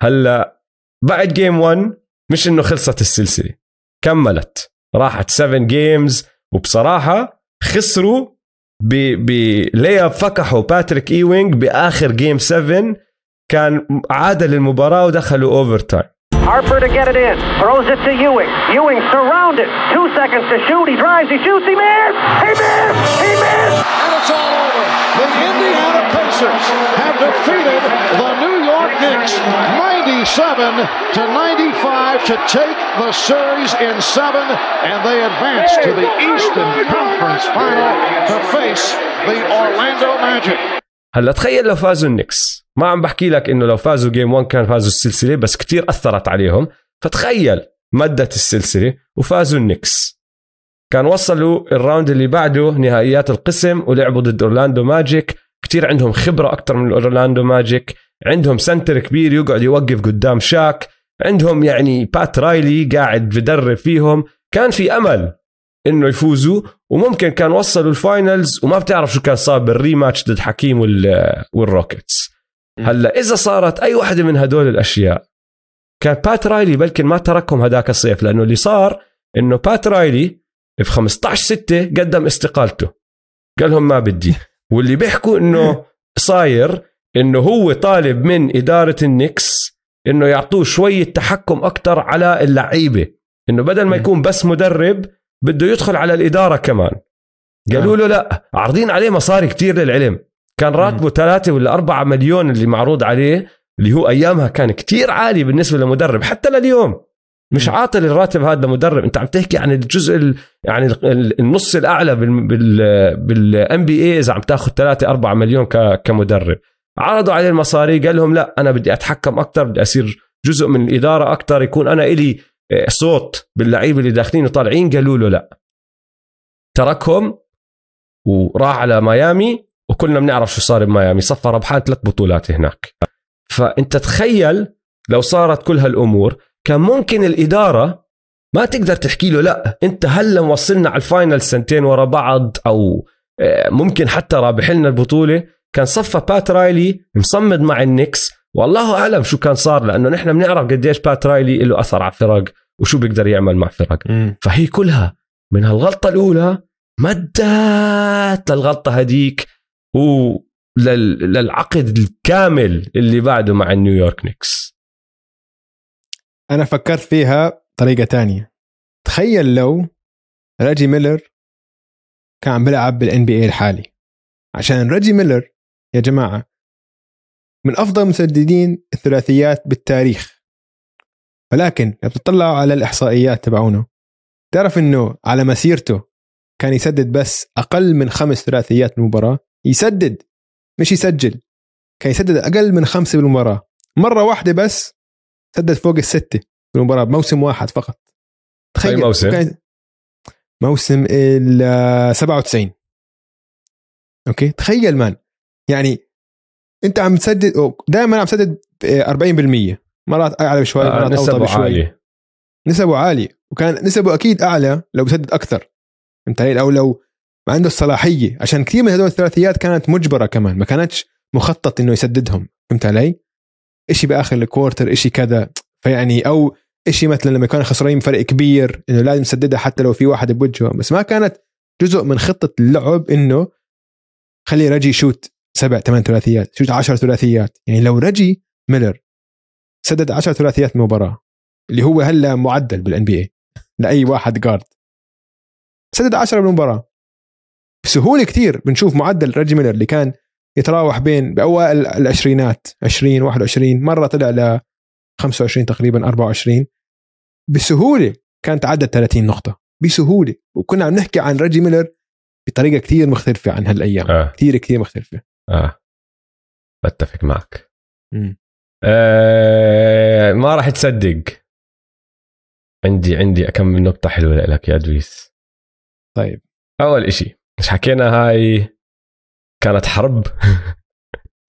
هلا بعد game 1 مش إنه خلصت السلسلة كملت راحت 7 games وبصراحة خسروا ب layup فكحوا باتريك ايوينج بآخر game 7 كان عاد للمباراه ودخلوا overtime Harper to get it in. Throws it to Ewing. Ewing surrounded. Two seconds to shoot. He drives. He shoots. He missed. He missed. He missed. And it's all over. The Indiana Pacers have defeated the New York Knicks 97 to 95 to take the series in seven, and they advance to the Eastern Conference Final to face the Orlando Magic. هلا تخيل لو فازوا النكس ما عم بحكي لك إنه لو فازوا جيم 1 كان فازوا السلسلة بس كتير أثرت عليهم. فتخيل مدت السلسلة وفازوا النكس. كان وصلوا ال round اللي بعده نهائيات القسم ولعبوا ضد أورلاندو ماجيك. كتير عندهم خبرة أكثر من أورلاندو ماجيك. عندهم center كبير يقعد يوقف قدام شاك. عندهم يعني بات رايلي قاعد بدرب فيهم. كان في أمل إنه يفوزوا وممكن كان وصلوا ال finals وما بتعرف شو كان صار بال rematch ضد حكيم وال والروكيتس. هلا إذا صارت أي وحده من هدول الأشياء كان بات رايلي بلكن ما تركهم هداك الصيف لأنه اللي صار إنه بات رايلي في 15 6 قدم استقالته. قال لهم ما بدي. [LAUGHS] واللي بيحكوا إنه صاير إنه هو طالب من إدارة النكس إنه يعطوه شوية تحكم أكثر على اللعيبة. إنه بدل ما يكون بس مدرب بده يدخل على الإدارة كمان. قالوا له لا عارضين عليه مصاري كتير للعلم. كان راتبه ثلاثة ولا أربعة مليون اللي معروض عليه اللي هو أيامها كان كتير عالي بالنسبة لمدرب حتى لليوم. مش عاطل الراتب هذا لمدرب أنت عم تحكي عن الجزء ال يعني ال- النص الأعلى بال بال بي اي إذا عم تاخذ 3 4 مليون ك- كمدرب. عرضوا عليه المصاري قال لهم لا أنا بدي أتحكم أكثر بدي أصير جزء من الإدارة أكثر يكون أنا إلي آه، صوت باللعيبة اللي داخلين وطالعين قالوا له لا. تركهم وراح على ميامي وكلنا بنعرف شو صار بميامي. صفى ربحان ثلاث بطولات هناك. فأنت تخيل لو صارت كل هالأمور كان ممكن الإدارة ما تقدر تحكي له لا أنت هلا موصلنا على ال final سنتين ورا بعض أو آه، ممكن حتى رابح لنا البطولة. كان صفى بات رايلي مصمد مع النكس والله أعلم شو كان صار لأنه نحن بنعرف قديش بات رايلي له أثر على الفرق وشو بيقدر يعمل مع فرق فهي كلها من هالغلطة الأولى مدت للغلطة هديك. وللعقد الكامل اللي بعده مع النيويورك نيكس. أنا فكرت فيها طريقة تانية. تخيل لو راجي ميلر كان عم بيلعب بال NBA الحالي. عشان راجي ميلر يا جماعة من أفضل مسددين الثلاثيات بالتاريخ. ولكن لو بتطلعوا على الإحصائيات تبعونه تعرف إنه على مسيرته كان يسدد بس أقل من خمس ثلاثيات بالمباراه يسدد. مش يسجل. كان يسدد أقل من خمسة بالمباراة. مرة واحدة بس سدد فوق الستة بالمباراة بموسم واحد فقط. أي موسم؟ موسم ال 97 okay؟ تخيل man. يعني أنت عم تسدد دائما عم تسدد آه، 40% مرات أعلى شوي آه، مرات نسبه اوطى بشوي. عالية. نسبه عالية. وكان نسبه أكيد أعلى لو بسدد أكثر. فهمت علي أو لو ما عنده الصلاحية عشان كثير من هدول الثلاثيات كانت مجبرة كمان ما كانتش مخطط إنه يسددهم فهمت علي؟ إشي بآخر الكوارتر إشي كذا فيعني أو إشي مثلا لما يكونوا خسرانين فرق كبير إنه لازم نسددها حتى لو في واحد بوجهه بس ما كانت جزء من خطة اللعب إنه خلي رجي يشوت سبع ثمان ثلاثيات شوت 10 ثلاثيات يعني لو رجي ميلر سدد 10 ثلاثيات مباراة اللي هو هلأ معدل بال NBA لأي واحد guard سدد 10 بالمباراه بسهولة كثير بنشوف معدل ريجي ميلر اللي كان يتراوح بين بأوائل العشرينات 20 21 مرة طلع ل 25 تقريبا 24 بسهولة كان تعدى 30 نقطة. بسهولة. وكنا عم نحكي عن ريجي ميلر بطريقة كثير مختلفة عن هالأيام. آه. كثير كثير مختلفة. آه. بتفق معك. مم. آه ما راح تصدق. عندي عندي كم من نقطة حلوة لك يا دويس طيب. أول إشي. مش حكينا هاي كانت حرب.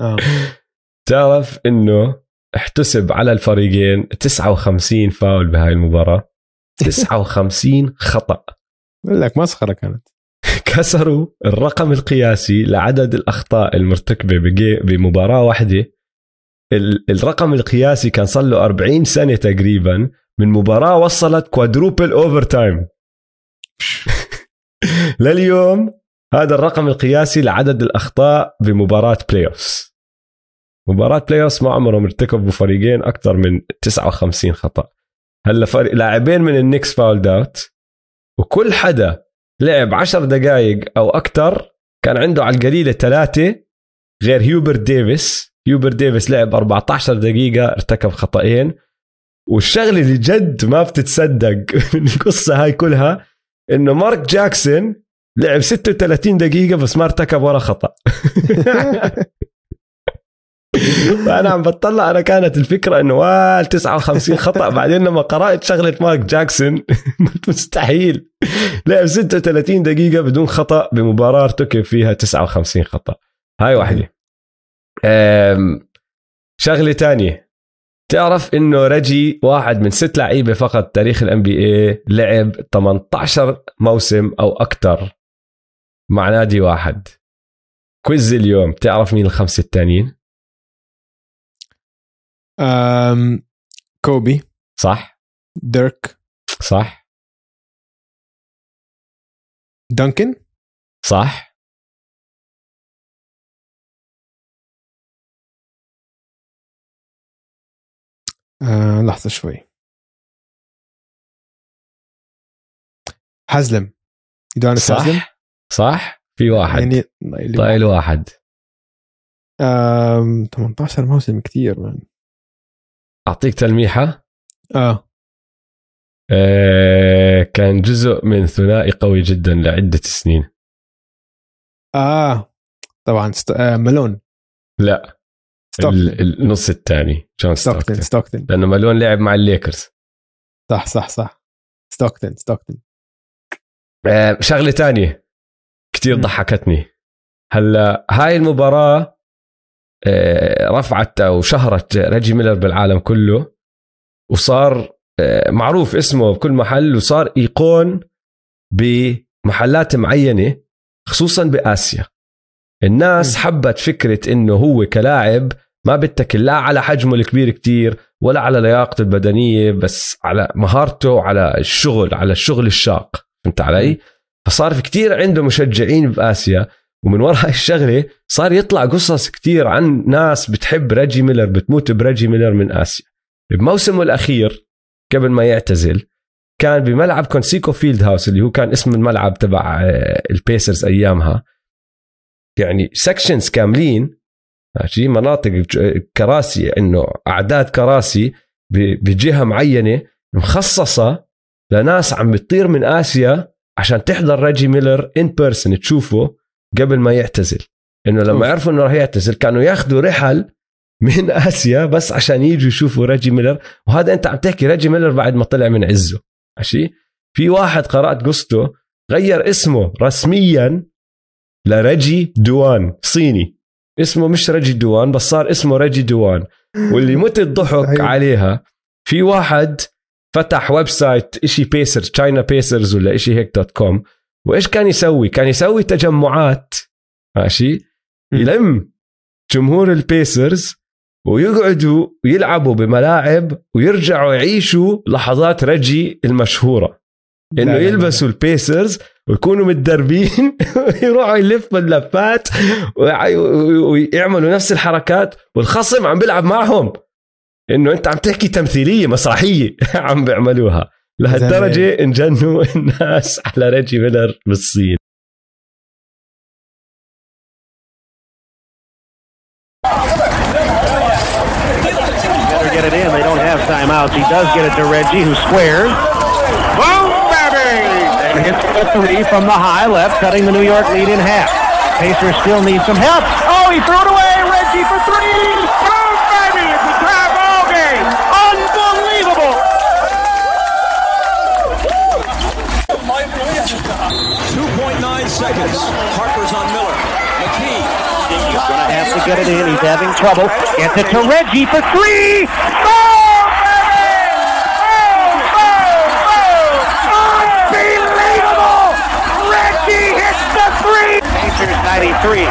آه. [LAUGHS] تعرف إنه احتسب على الفريقين 59 فاول بهاي المباراة. [LAUGHS] 59 خطأ. بقول لك مسخرة كانت. [LAUGHS] كسروا الرقم القياسي لعدد الأخطاء المرتكبة بجي- بمباراة واحدة. ال- الرقم القياسي كان صار له 40 سنة تقريبا. من مباراة وصلت quadruple overtime لليوم هذا الرقم القياسي لعدد الأخطاء بمباراة playoffs مباراة playoffs ما عمرهم ارتكبوا فريقين أكثر من 59 خطأ. هلا فريق لاعبين من النكس fouled out وكل حدا لعب 10 دقائق أو أكثر كان عنده على القليلة ثلاثة غير هيوبر ديفيس. هيوبر ديفيس لعب 14 دقيقة ارتكب خطأين. والشغلة اللي جد ما بتتصدق [LAUGHS] من القصة هاي كلها إنه مارك جاكسون لعب 36 دقيقة بس ما ارتكب ولا خطأ. [LAUGHS] فانا عم بطلع أنا كانت الفكرة إنه وال 59 خطأ بعدين لما قرأت شغلة مارك جاكسون [LAUGHS] مستحيل. لعب 36 دقيقة بدون خطأ بمباراه ارتكب فيها 59 خطأ. هاي واحدة. شغلة تانية. تعرف إنه رجي واحد من ست لعيبة فقط تاريخ الان بي اي لعب 18 موسم أو أكثر مع نادي واحد. quiz اليوم تعرف مين الخمسة التانيين؟ أم كوبي. صح؟ ديرك. صح. دانكن. صح. لحظة شوي. هاسلم. يودونيس صح. صح؟ في واحد. يعني طايل واحد. آم 18 موسم كثير man أعطيك تلميحة؟ آه. آه كان جزء من ثنائي قوي جدا لعدة سنين. آه. طبعا ست... آه مالون. لا. ستوكتون. ال- النص الثاني جون ستوكتون ستوكتون لأنه مالون لعب مع الليكرز. صح صح صح. ستوكتون ستوكتون آه شغلة تانية. كتير ضحكتني. هلا هاي المباراة آه رفعت أو شهرت ريجي ميلر بالعالم كله وصار آه معروف اسمه بكل محل وصار icon بمحلات معينة خصوصا بآسيا. الناس حبت فكرة إنه هو كلاعب ما بتكل لا على حجمه الكبير كتير ولا على لياقته البدنية بس على مهارته على الشغل على الشغل الشاق. فهمت علي؟ فصار في كتير عنده مشجعين بآسيا ومن وراء الشغلة صار يطلع قصص كتير عن ناس بتحب ريجي ميلر بتموت بريجي ميلر من آسيا. بموسمه الأخير قبل ما يعتزل كان بملعب Conseco Fieldhouse اللي هو كان اسم الملعب تبع آه، ال Pacers أيامها. يعني sections كاملين ماشي؟ مناطق كراسي إنه أعداد كراسي بجهة معينة مخصصة لناس عم بتطير من آسيا عشان تحضر ريجي ميلر in person تشوفه قبل ما يعتزل. إنه لما أوف. يعرفوا إنه راح يعتزل كانوا ياخذوا رحل من [LAUGHS] آسيا بس عشان يجوا يشوفوا ريجي ميلر. وهذا أنت عم تحكي ريجي ميلر بعد ما طلع من عزه. ماشي؟ في واحد قرأت قصته غير اسمه رسميا لريجي دوان صيني. اسمه مش ريجي دوان بس صار اسمه ريجي دوان. واللي مت الضحك أيوة. عليها في واحد فتح website إشي Pacers China Pacers ولا إشي هيك dot com. وإيش كان يسوي؟ كان يسوي تجمعات ماشي؟ يلم جمهور ال Pacers ويقعدوا ويلعبوا بملاعب ويرجعوا يعيشوا لحظات ريجي المشهورة. إنه. يلبسوا البيسرز ويكونوا متدربين [LAUGHS] ويروحوا يلفوا اللفات ويع- ويعملوا نفس الحركات والخصم عم بيلعب معهم. انه انت عم تحكي تمثيليه مسرحيه عم بيعملوها لهالدرجه انجنوا الناس على ريجي ميلر بالصين Better get it in. They don't have timeouts. He does get it to Reggie, who squares. Boom, baby! And hits the three from the high left, cutting the New York lead in half. Pacers still need some help. Oh, he threw it away. Reggie for three. Nine. Harper's on Miller. McKee. He's going to have to get it in. He's having trouble. Gets it to Reggie for three. Three. Pacers 93.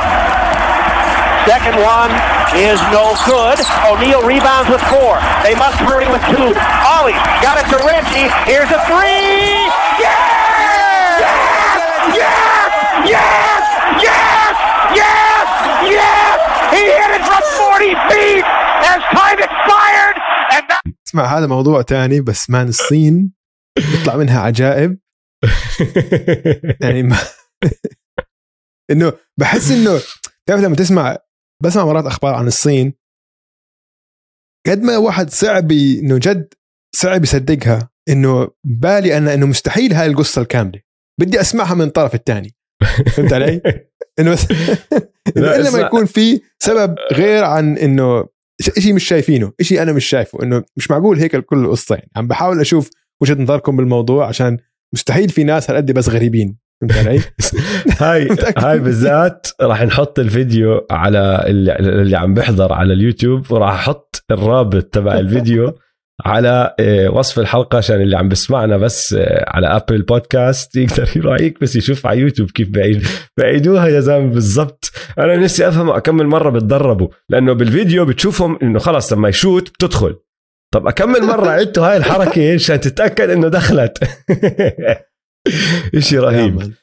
Second one is no good. O'Neal rebounds with four. They must hurry with two. Ollie got it to Reggie. Here's a three. Yes! اسمع هذا موضوع تاني بس مان الصين يطلع منها عجائب. [LAUGHS] يعني ما [LAUGHS] إنه بحس إنه تعرف لما تسمع بسمع مرات أخبار عن الصين. قد ما واحد صعب إنه جد صعب يصدقها إنه بالي أنا إنه مستحيل هاي القصة الكاملة. بدي أسمعها من الطرف الثاني فهمت علي؟ [LAUGHS] إنه بس إنه لا، إلا ما. يكون في سبب غير عن إنه شيء مش شايفينه شيء أنا مش شايفه إنه مش معقول هيك كل القصة يعني عم بحاول أشوف وجهة نظركم بالموضوع عشان مستحيل في ناس هالقد بس غريبين فهمت علي؟ [LAUGHS] [LAUGHS] هاي هاي بالذات راح نحط الفيديو على اللي, اللي عم بيحضر على اليوتيوب وراح أحط الرابط تبع الفيديو. [LAUGHS] على آه، وصف الحلقة عشان اللي عم بسمعنا بس آه، على Apple Podcast [LAUGHS] يقدر يروح يكبس يشوف على يوتيوب كيف بعيد بعيدوها يا زلمة. بالضبط. أنا نفسي أفهم أكم مرة بتدربوا لأنه بالفيديو بتشوفهم إنه خلص لما يشوت بتدخل. طب أكم مرة عدتوا هاي الحركة [LAUGHS] عشان تتأكد إنه دخلت؟ [LAUGHS] إشي رهيب.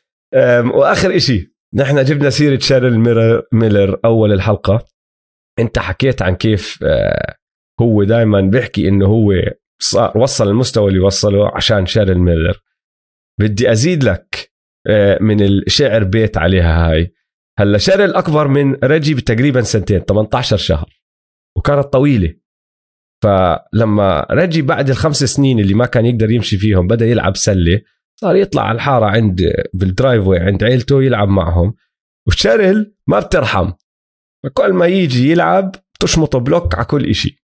وآخر إشي نحن جبنا سيرة شيرل ميلر, ميلر أول الحلقة. أنت حكيت عن كيف آه، هو دائما بيحكي إنه هو صار وصل المستوى اللي وصله عشان شيرل ميلر. بدي أزيد لك آه، من الشعر بيت عليها هاي. هلأ شيرل اكبر من ريجي بتقريبا سنتين 18 شهر وكانت طويلة. فلما ريجي بعد الخمس سنين اللي ما كان يقدر يمشي فيهم بدأ يلعب سلة صار يطلع على الحارة عند بال driveway عند عيلته يلعب معهم. وشيرل ما بترحم. كل ما يجي يلعب تشمطه block على كل إشي.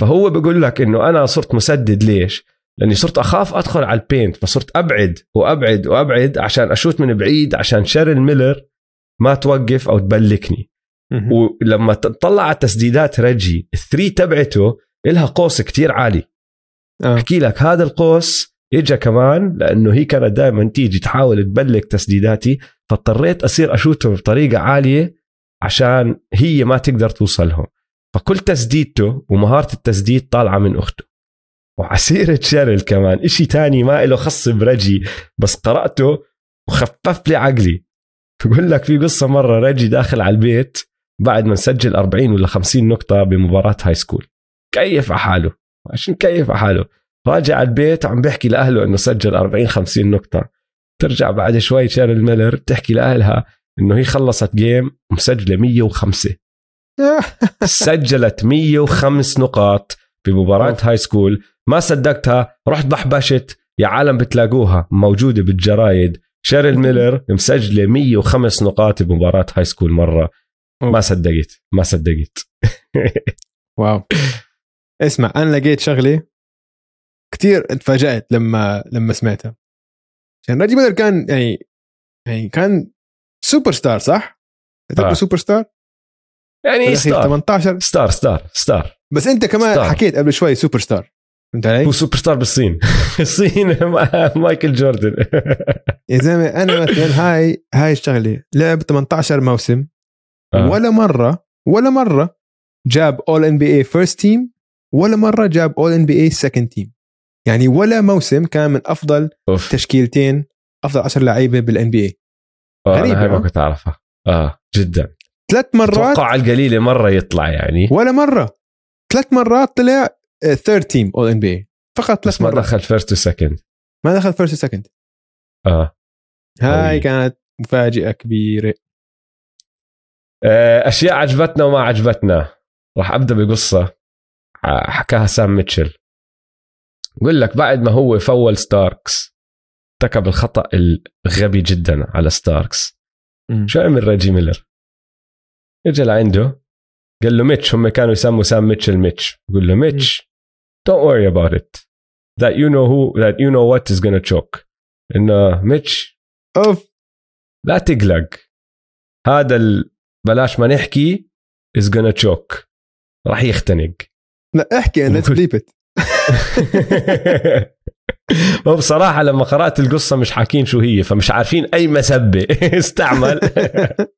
فهو بيقول لك إنه أنا صرت مسدد ليش؟ لأني صرت أخاف أدخل على ال paint فصرت أبعد وأبعد وأبعد عشان أشوت من بعيد عشان شيرل ميلر ما توقف أو تبلكني. ولما تطلع على تسديدات رجي الثري تبعته إلها قوس كتير عالي آه. أحكي لك هذا القوس اجى كمان لأنه هي كانت دائما تيجي تحاول تبلك تسديداتي فاضطريت أصير أشوتهم بطريقة عالية عشان هي ما تقدر توصلهم فكل تسديدته ومهارة التسديد طالعة من أخته. وعسيرة شارل كمان إشي تاني ما له خص برجي بس قرأته وخفف لي عقلي. بقول لك في قصة مرة ريجي داخل على البيت بعد ما سجل 40 ولا 50 نقطة بمباراة high school كيف على حاله؟ عشان كيف على حاله؟ راجع على البيت عم بيحكي لأهله إنه سجل 40 50 نقطة. ترجع بعد شوي شيرل ميلر بتحكي لأهلها إنه هي خلصت game مسجلة 105 سجلت 105 نقاط بمباراة high school ما صدقتها. رحت بحبشت. يا عالم بتلاقوها. موجودة بالجرايد. شيرل ميلر مسجلة 105 نقاط بمباراة high school مرة. ما صدقت. ما صدقت. [LAUGHS] wow. اسمع أنا لقيت شغلة كثير تفاجات لما لما سمعتها. عشان ريجي ميلر كان يعني يعني كان سوبر ستار صح؟ آه. سوبر ستار؟ يعني star. 18 star star star. بس أنت كمان star. حكيت قبل شوي سوبر ستار فهمت علي؟ هو سوبر ستار بالصين. [LAUGHS] الصين مايكل جوردن. يا زلمة أنا مثلا هاي هاي الشغلة. لعب 18 موسم. آه. ولا مره ولا مرة جاب All NBA first team ولا مرة جاب All NBA second team يعني ولا موسم كان من أفضل أوف. تشكيلتين أفضل 10 لعيبة بال NBA آه، غريبة، أنا هاي ما آه. كنت أعرفها. آه جدا. ثلاث مرات أتوقع على القليلة مرة يطلع يعني. ولا مرة. ثلاث مرات طلع third team All NBA فقط ثلاث بس ما مرات. دخل first و second ما دخل first second آه. هاي قوي. كانت مفاجأة كبيرة. آه، أشياء عجبتنا وما عجبتنا. راح أبدأ بقصة. حكاها سام ميتشل. بقول لك بعد ما هو فول ستاركس ارتكب الخطا الغبي جدا على ستاركس. شو عمل ريجي ميلر؟ اجى لعنده قال له ميتش هم كانوا يسموا سام ميتشل ميتش بقول له ميتش don't worry about it. That you know who that you know what is gonna choke. إنه ميتش أوف. لا تقلق. هذا ال... بلاش ما نحكي is gonna choke. راح يختنق. لا احكي أنا بليبت [LAUGHS] هو بصراحة لما قرأت القصة مش حاكين شو هي فمش عارفين أي مسبة. [LAUGHS] استعمل. [LAUGHS]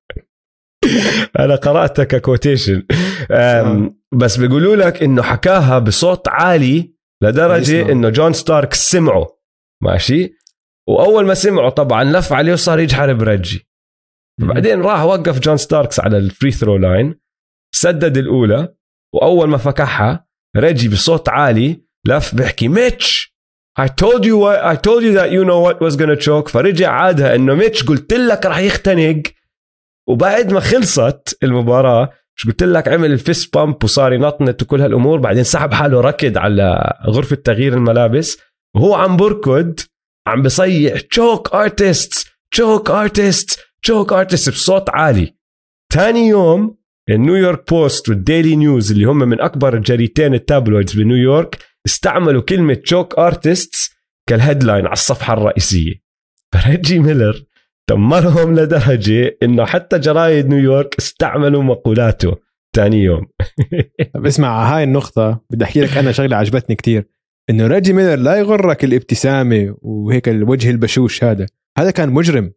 [LAUGHS] أنا قرأتها ك quotation أم، بس بيقولوا لك إنه حكاها بصوت عالي لدرجة يسمع. إنه جون ستاركس سمعه. ماشي؟ وأول ما سمعه طبعا لف عليه وصار يجحر بريجي. بعدين راح وقف جون ستاركس على ال free throw line سدد الأولى وأول ما فكحها ريجي بصوت عالي لف بيحكي ميتش I told you what, I told you that you know what was gonna choke. فرجع عادها إنه ميتش قلت لك راح يختنق. وبعد ما خلصت المباراة مش قلت لك عمل ال fist bump وصار ينطنط وكل هالأمور بعدين سحب حاله ركض على غرفة تغيير الملابس وهو عم بركض عم بصيح choke artists choke artists choke artist بصوت عالي. تاني يوم النيويورك بوست والديلي نيوز اللي هم من أكبر الجريدتين ال tabloids بنيويورك استعملوا كلمة choke artists كال headline على الصفحة الرئيسية. فريجي ميلر دمرهم لدرجة إنه حتى جرايد نيويورك استعملوا مقولاته. تاني يوم. [LAUGHS] طب اسمع على هاي النقطة بدي أحكي لك أنا شغلة عجبتني كتير. إنه ريجي ميلر لا يغرك الابتسامة وهيك الوجه البشوش هذا. هذا كان مجرم.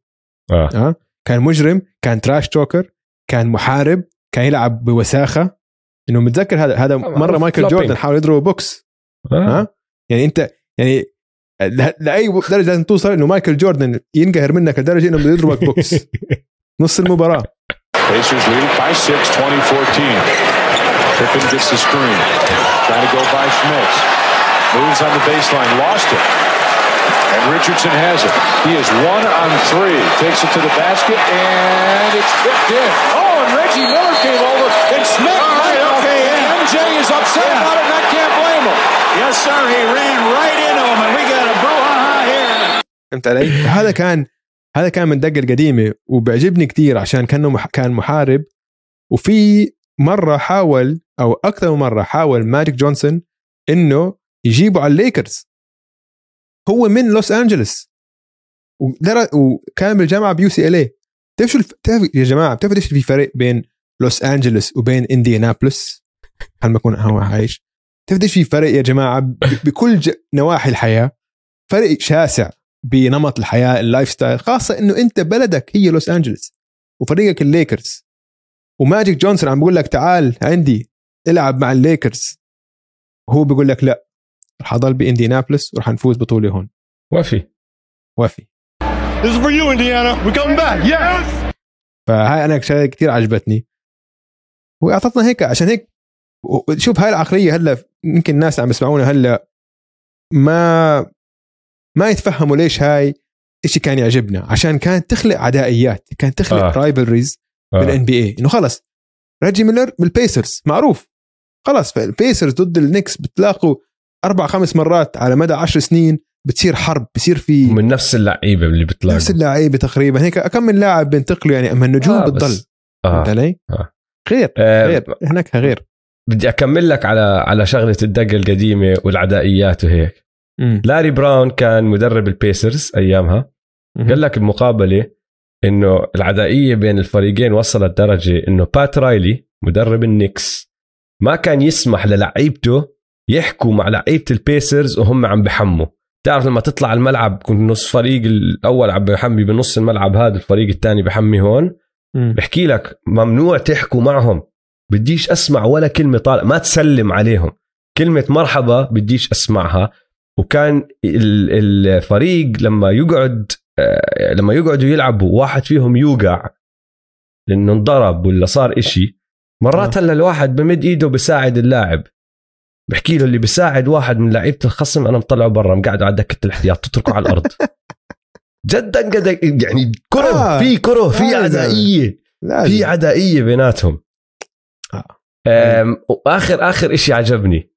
آه. آه؟ كان مجرم كان trash talker كان محارب كان يلعب بوساخة. إنه متذكر هذا هذا طبعاً، مرة مايكل. جوردن حاول يضربه بوكس. آه. ها يعني أنت يعني لاي درجه لازم توصل انه مايكل جوردن ينقهر منك لدرجه انه بده يضربك بوكس نص المباراه Pacers lead it by six, 2014. Pippen gets the screen. Trying to go by Schmitz. Moves on the baseline, lost it. And Richardson has it. He is one on three. Takes it to the basket, and it's tipped in. Oh, and Reggie Miller came over, and Smith. okay, and MJ is upset about it, and I can't blame him. Yes, sir. He ran right into him, and we got a brouhaha here. فهمت علي؟ هذا كان هذا كان من الدقه القديمة وبيعجبني كثير عشان كأنه مح... كان محارب وفي مرة حاول أو أكثر من مرة حاول ماجيك جونسون إنه يجيبه على الليكرز هو من لوس أنجلوس. وكان بالجامعة ب UCLA بتعرف شو يا جماعة بتعرف ليش في فرق بين لوس أنجلوس وبين انديانابلس هل ما أكون هو عايش بتعرف ليش في فرق يا جماعة. بكل ج... نواحي الحياة فرق شاسع بنمط الحياة ال lifestyle خاصة إنه أنت بلدك هي لوس أنجلوس وفريقك الليكرز وماجيك جونسون عم بقول لك تعال عندي إلعب مع الليكرز وهو بيقول لك لا رح أضل بانديانابلس ورح نفوز بطولة هون وفي وفي This is for you, Indiana. We're coming back. Yes. فهاي أنا شغله كثير عجبتني وأعطتنا هيك عشان هيك شوف هاي العقلية هلأ يمكن الناس عم يسمعونا هلأ ما ما يتفهموا ليش هاي إشي كان يعجبنا عشان كانت تخلق عدائيات كانت تخلق آه. آه. rivalries آه. بال NBA إنه خلص ريجي ميلر بالبيسرز معروف خلص فالبيسرز ضد النكس بتلاقوا أربع خمس مرات على مدى عشر سنين بتصير حرب بصير في من نفس اللعيبة اللي بتلاقوا نفس اللعيبة تقريبا هيك كم من لاعب بينتقلوا يعني أما النجوم آه، آه بتضل آه. فهمت علي؟ آه. غير آه، غير هناك غير بدي أكمل لك على على شغلة الدقة القديمة والعدائيات وهيك مم. لاري براون كان مدرب البيسرز أيامها مهم. قال لك بمقابلة إنه العدائية بين الفريقين وصلت درجة إنه بات رايلي مدرب النكس ما كان يسمح للعيبته يحكوا مع لعيبة البيسرز وهم عم بحموا تعرف لما تطلع الملعب كنت نص فريق الأول عم بحمي بنص الملعب هذا الفريق الثاني بحمي هون مم. بحكي لك ممنوع تحكوا معهم بديش أسمع ولا كلمة طالع ما تسلم عليهم كلمة مرحبا بديش أسمعها وكان ال- الفريق لما يقعد آه، لما يقعدوا يلعبوا واحد فيهم يوقع لأنه انضرب ولا صار إشي مرات هلا الواحد بمد إيده بساعد اللاعب بحكي له اللي بيساعد واحد من لعيبة الخصم أنا مطلعه برا مقعده على دكة الاحتياط تتركه على الأرض [LAUGHS] جدا قد يعني كرة آه. في كرة في. عدائية. في عدائية بيناتهم أم، وآخر آخر إشي عجبني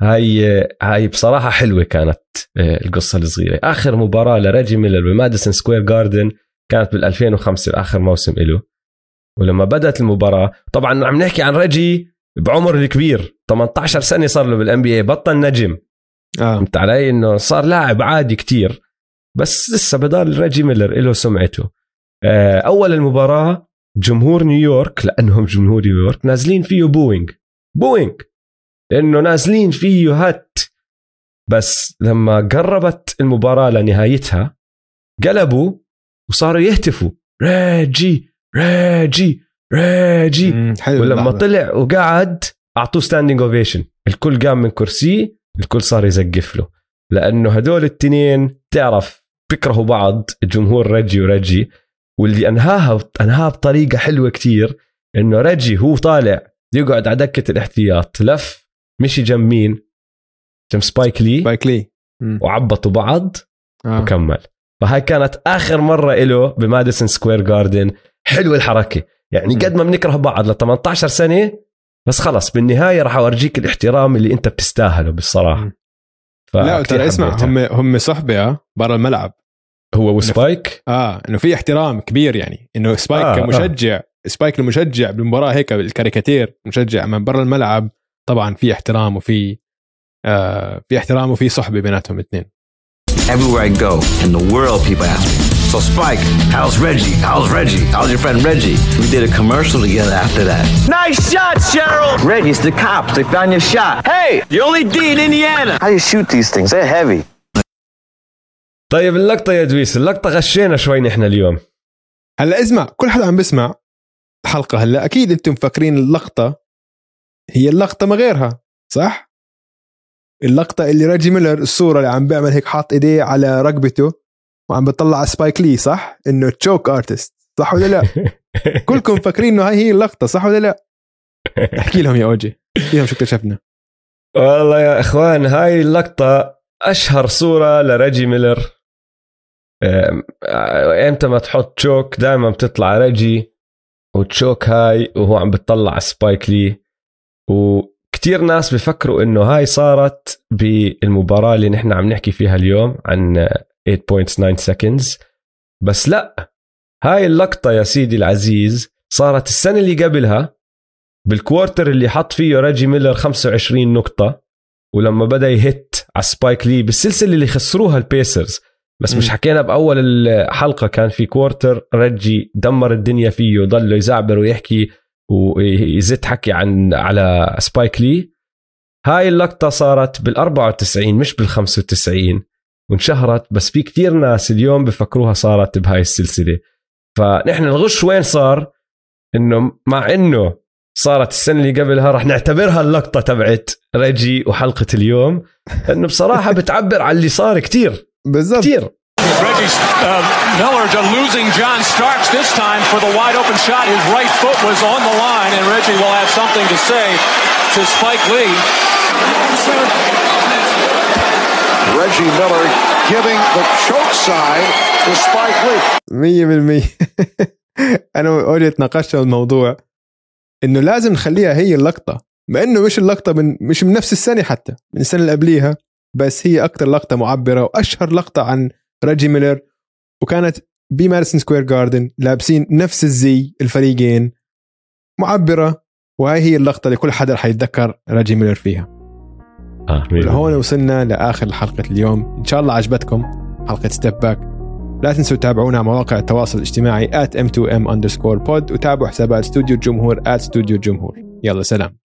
هاي هاي بصراحة حلوة كانت آه، القصة الصغيرة. آخر مباراة لريجي ميلر بماديسون سكوير جاردن كانت بال 2005 اخر موسم له ولما بدأت المباراة طبعا عم نحكي عن ريجي بعمر الكبير 18 سنة صار له بال NBA بطل نجم. آه. فهمت علي؟ إنه صار لاعب عادي كتير. بس لسه بضل ريجي ميلر له سمعته. آه، أول المباراة جمهور نيويورك لأنهم جمهور نيويورك نازلين فيه booing booing لأنه نازلين فيه hate بس لما قربت المباراة لنهايتها قلبوا وصاروا يهتفوا. ريجي مم، حلو ولما. طلع وقعد أعطوه standing ovation الكل قام من كرسيه الكل صار يزقف له. لأنه هدول التنين تعرف بيكرهوا بعض الجمهور ريجي وريجي واللي أنهاها أنهاها بطريقة حلوة كتير إنه ريجي هو طالع يقعد على دكة الاحتياط لف مشي جنب مين؟ جنب سبايك لي سبايك لي. وعبطوا بعض آه. وكمل. فهاي كانت آخر مرة له بماديسون سكوير جاردن حلوة الحركة. يعني قد ما بنكره بعض ل 18 سنة بس خلص بالنهاية راح أورجيك الاحترام اللي أنت بتستاهله بالصراحة. لا ترى اسمع. هم هم صحبة آه، برا الملعب. هو وسبايك؟ آه إنه في احترام كبير يعني. إنه سبايك آه، آه. كمشجع آه. سبايك المشجع بالمباراة هيك بالكاريكاتير مشجع من برا الملعب. طبعا في احترام وفي آه في احترام وفي صحبه بيناتهم الاثنين Everywhere I go in the world, people ask me, So, Spike, how's Reggie? How's Reggie? How's your friend Reggie? We did a commercial together after that. Nice shot, Cheryl. Reggie's the cops. They found your shot. Hey, the only D in Indiana. How do you shoot these things? They're heavy. طيب اللقطه يا دويس اللقطه غشينا شوي نحن اليوم هلا اسمع كل حدا عم بسمع الحلقة هلا أكيد أنتم مفكرين اللقطه هي اللقطة ما غيرها صح؟ اللقطة اللي ريجي ميلر الصورة اللي عم بيعمل هيك حاط إيديه على رقبته وعم بيطلع على سبايك لي صح؟ إنه choke artist صح ولا لا؟ [LAUGHS] كلكم مفكرين إنه هاي هي اللقطة صح ولا لا؟ احكي لهم يا أوجي احكي لهم شو اكتشفنا والله يا إخوان هاي اللقطة أشهر صورة لريجي ميلر آه، إمتى ما تحط choke دائما بتطلع ريجي و choke هاي وهو عم بتطلع على سبايك لي وكتير ناس بفكروا إنه هاي صارت بالمباراة اللي نحن عم نحكي فيها اليوم عن 8.9 seconds بس لا هاي اللقطة يا سيدي العزيز صارت السنة اللي قبلها بال quarter اللي حط فيه ريجي ميلر 25 نقطة ولما بدأ يهت على سبايك لي بالسلسلة اللي خسروها البيسرز بس مش. حكينا بأول الحلقة كان في quarter ريجي دمر الدنيا فيه ضله يزعبر ويحكي ويزت حكي عن على سبايك لي هاي اللقطة صارت بال 94 مش بال 95 وانشهرت بس في كتير ناس اليوم بفكروها صارت بهاي السلسلة. فنحن الغش وين صار؟ إنه مع إنه صارت السنة اللي قبلها راح نعتبرها اللقطة تبعت ريجي وحلقة اليوم. لأنه بصراحة [LAUGHS] بتعبر عن اللي صار كتير. بالضبط. كتير. Reggie uh, Miller to losing John Starks this time for the wide open shot. His right foot was on the line, and Reggie will have something to say to Spike Lee. Reggie Miller giving the choke sign to Spike Lee. مية بالمية أنا وأوجي تناقشنا الموضوع إنه لازم نخليها هي اللقطة مع إنه مش اللقطة من مش من نفس السنة حتى من السنة اللي قبليها بس هي أكتر لقطة معبرة وأشهر لقطة عن ريجي ميلر وكانت بماديسون سكوير جاردن لابسين نفس الزي الفريقين معبرة وهي هي اللقطة اللي كل حدا رح يتذكر ريجي ميلر فيها. آه لهون وصلنا لآخر حلقة اليوم. إن شاء الله عجبتكم حلقة Step Back لا تنسوا تتابعونا على مواقع التواصل الاجتماعي at m2m underscore pod وتابعوا حسابات استوديو الجمهور at الجمهور يلا سلام.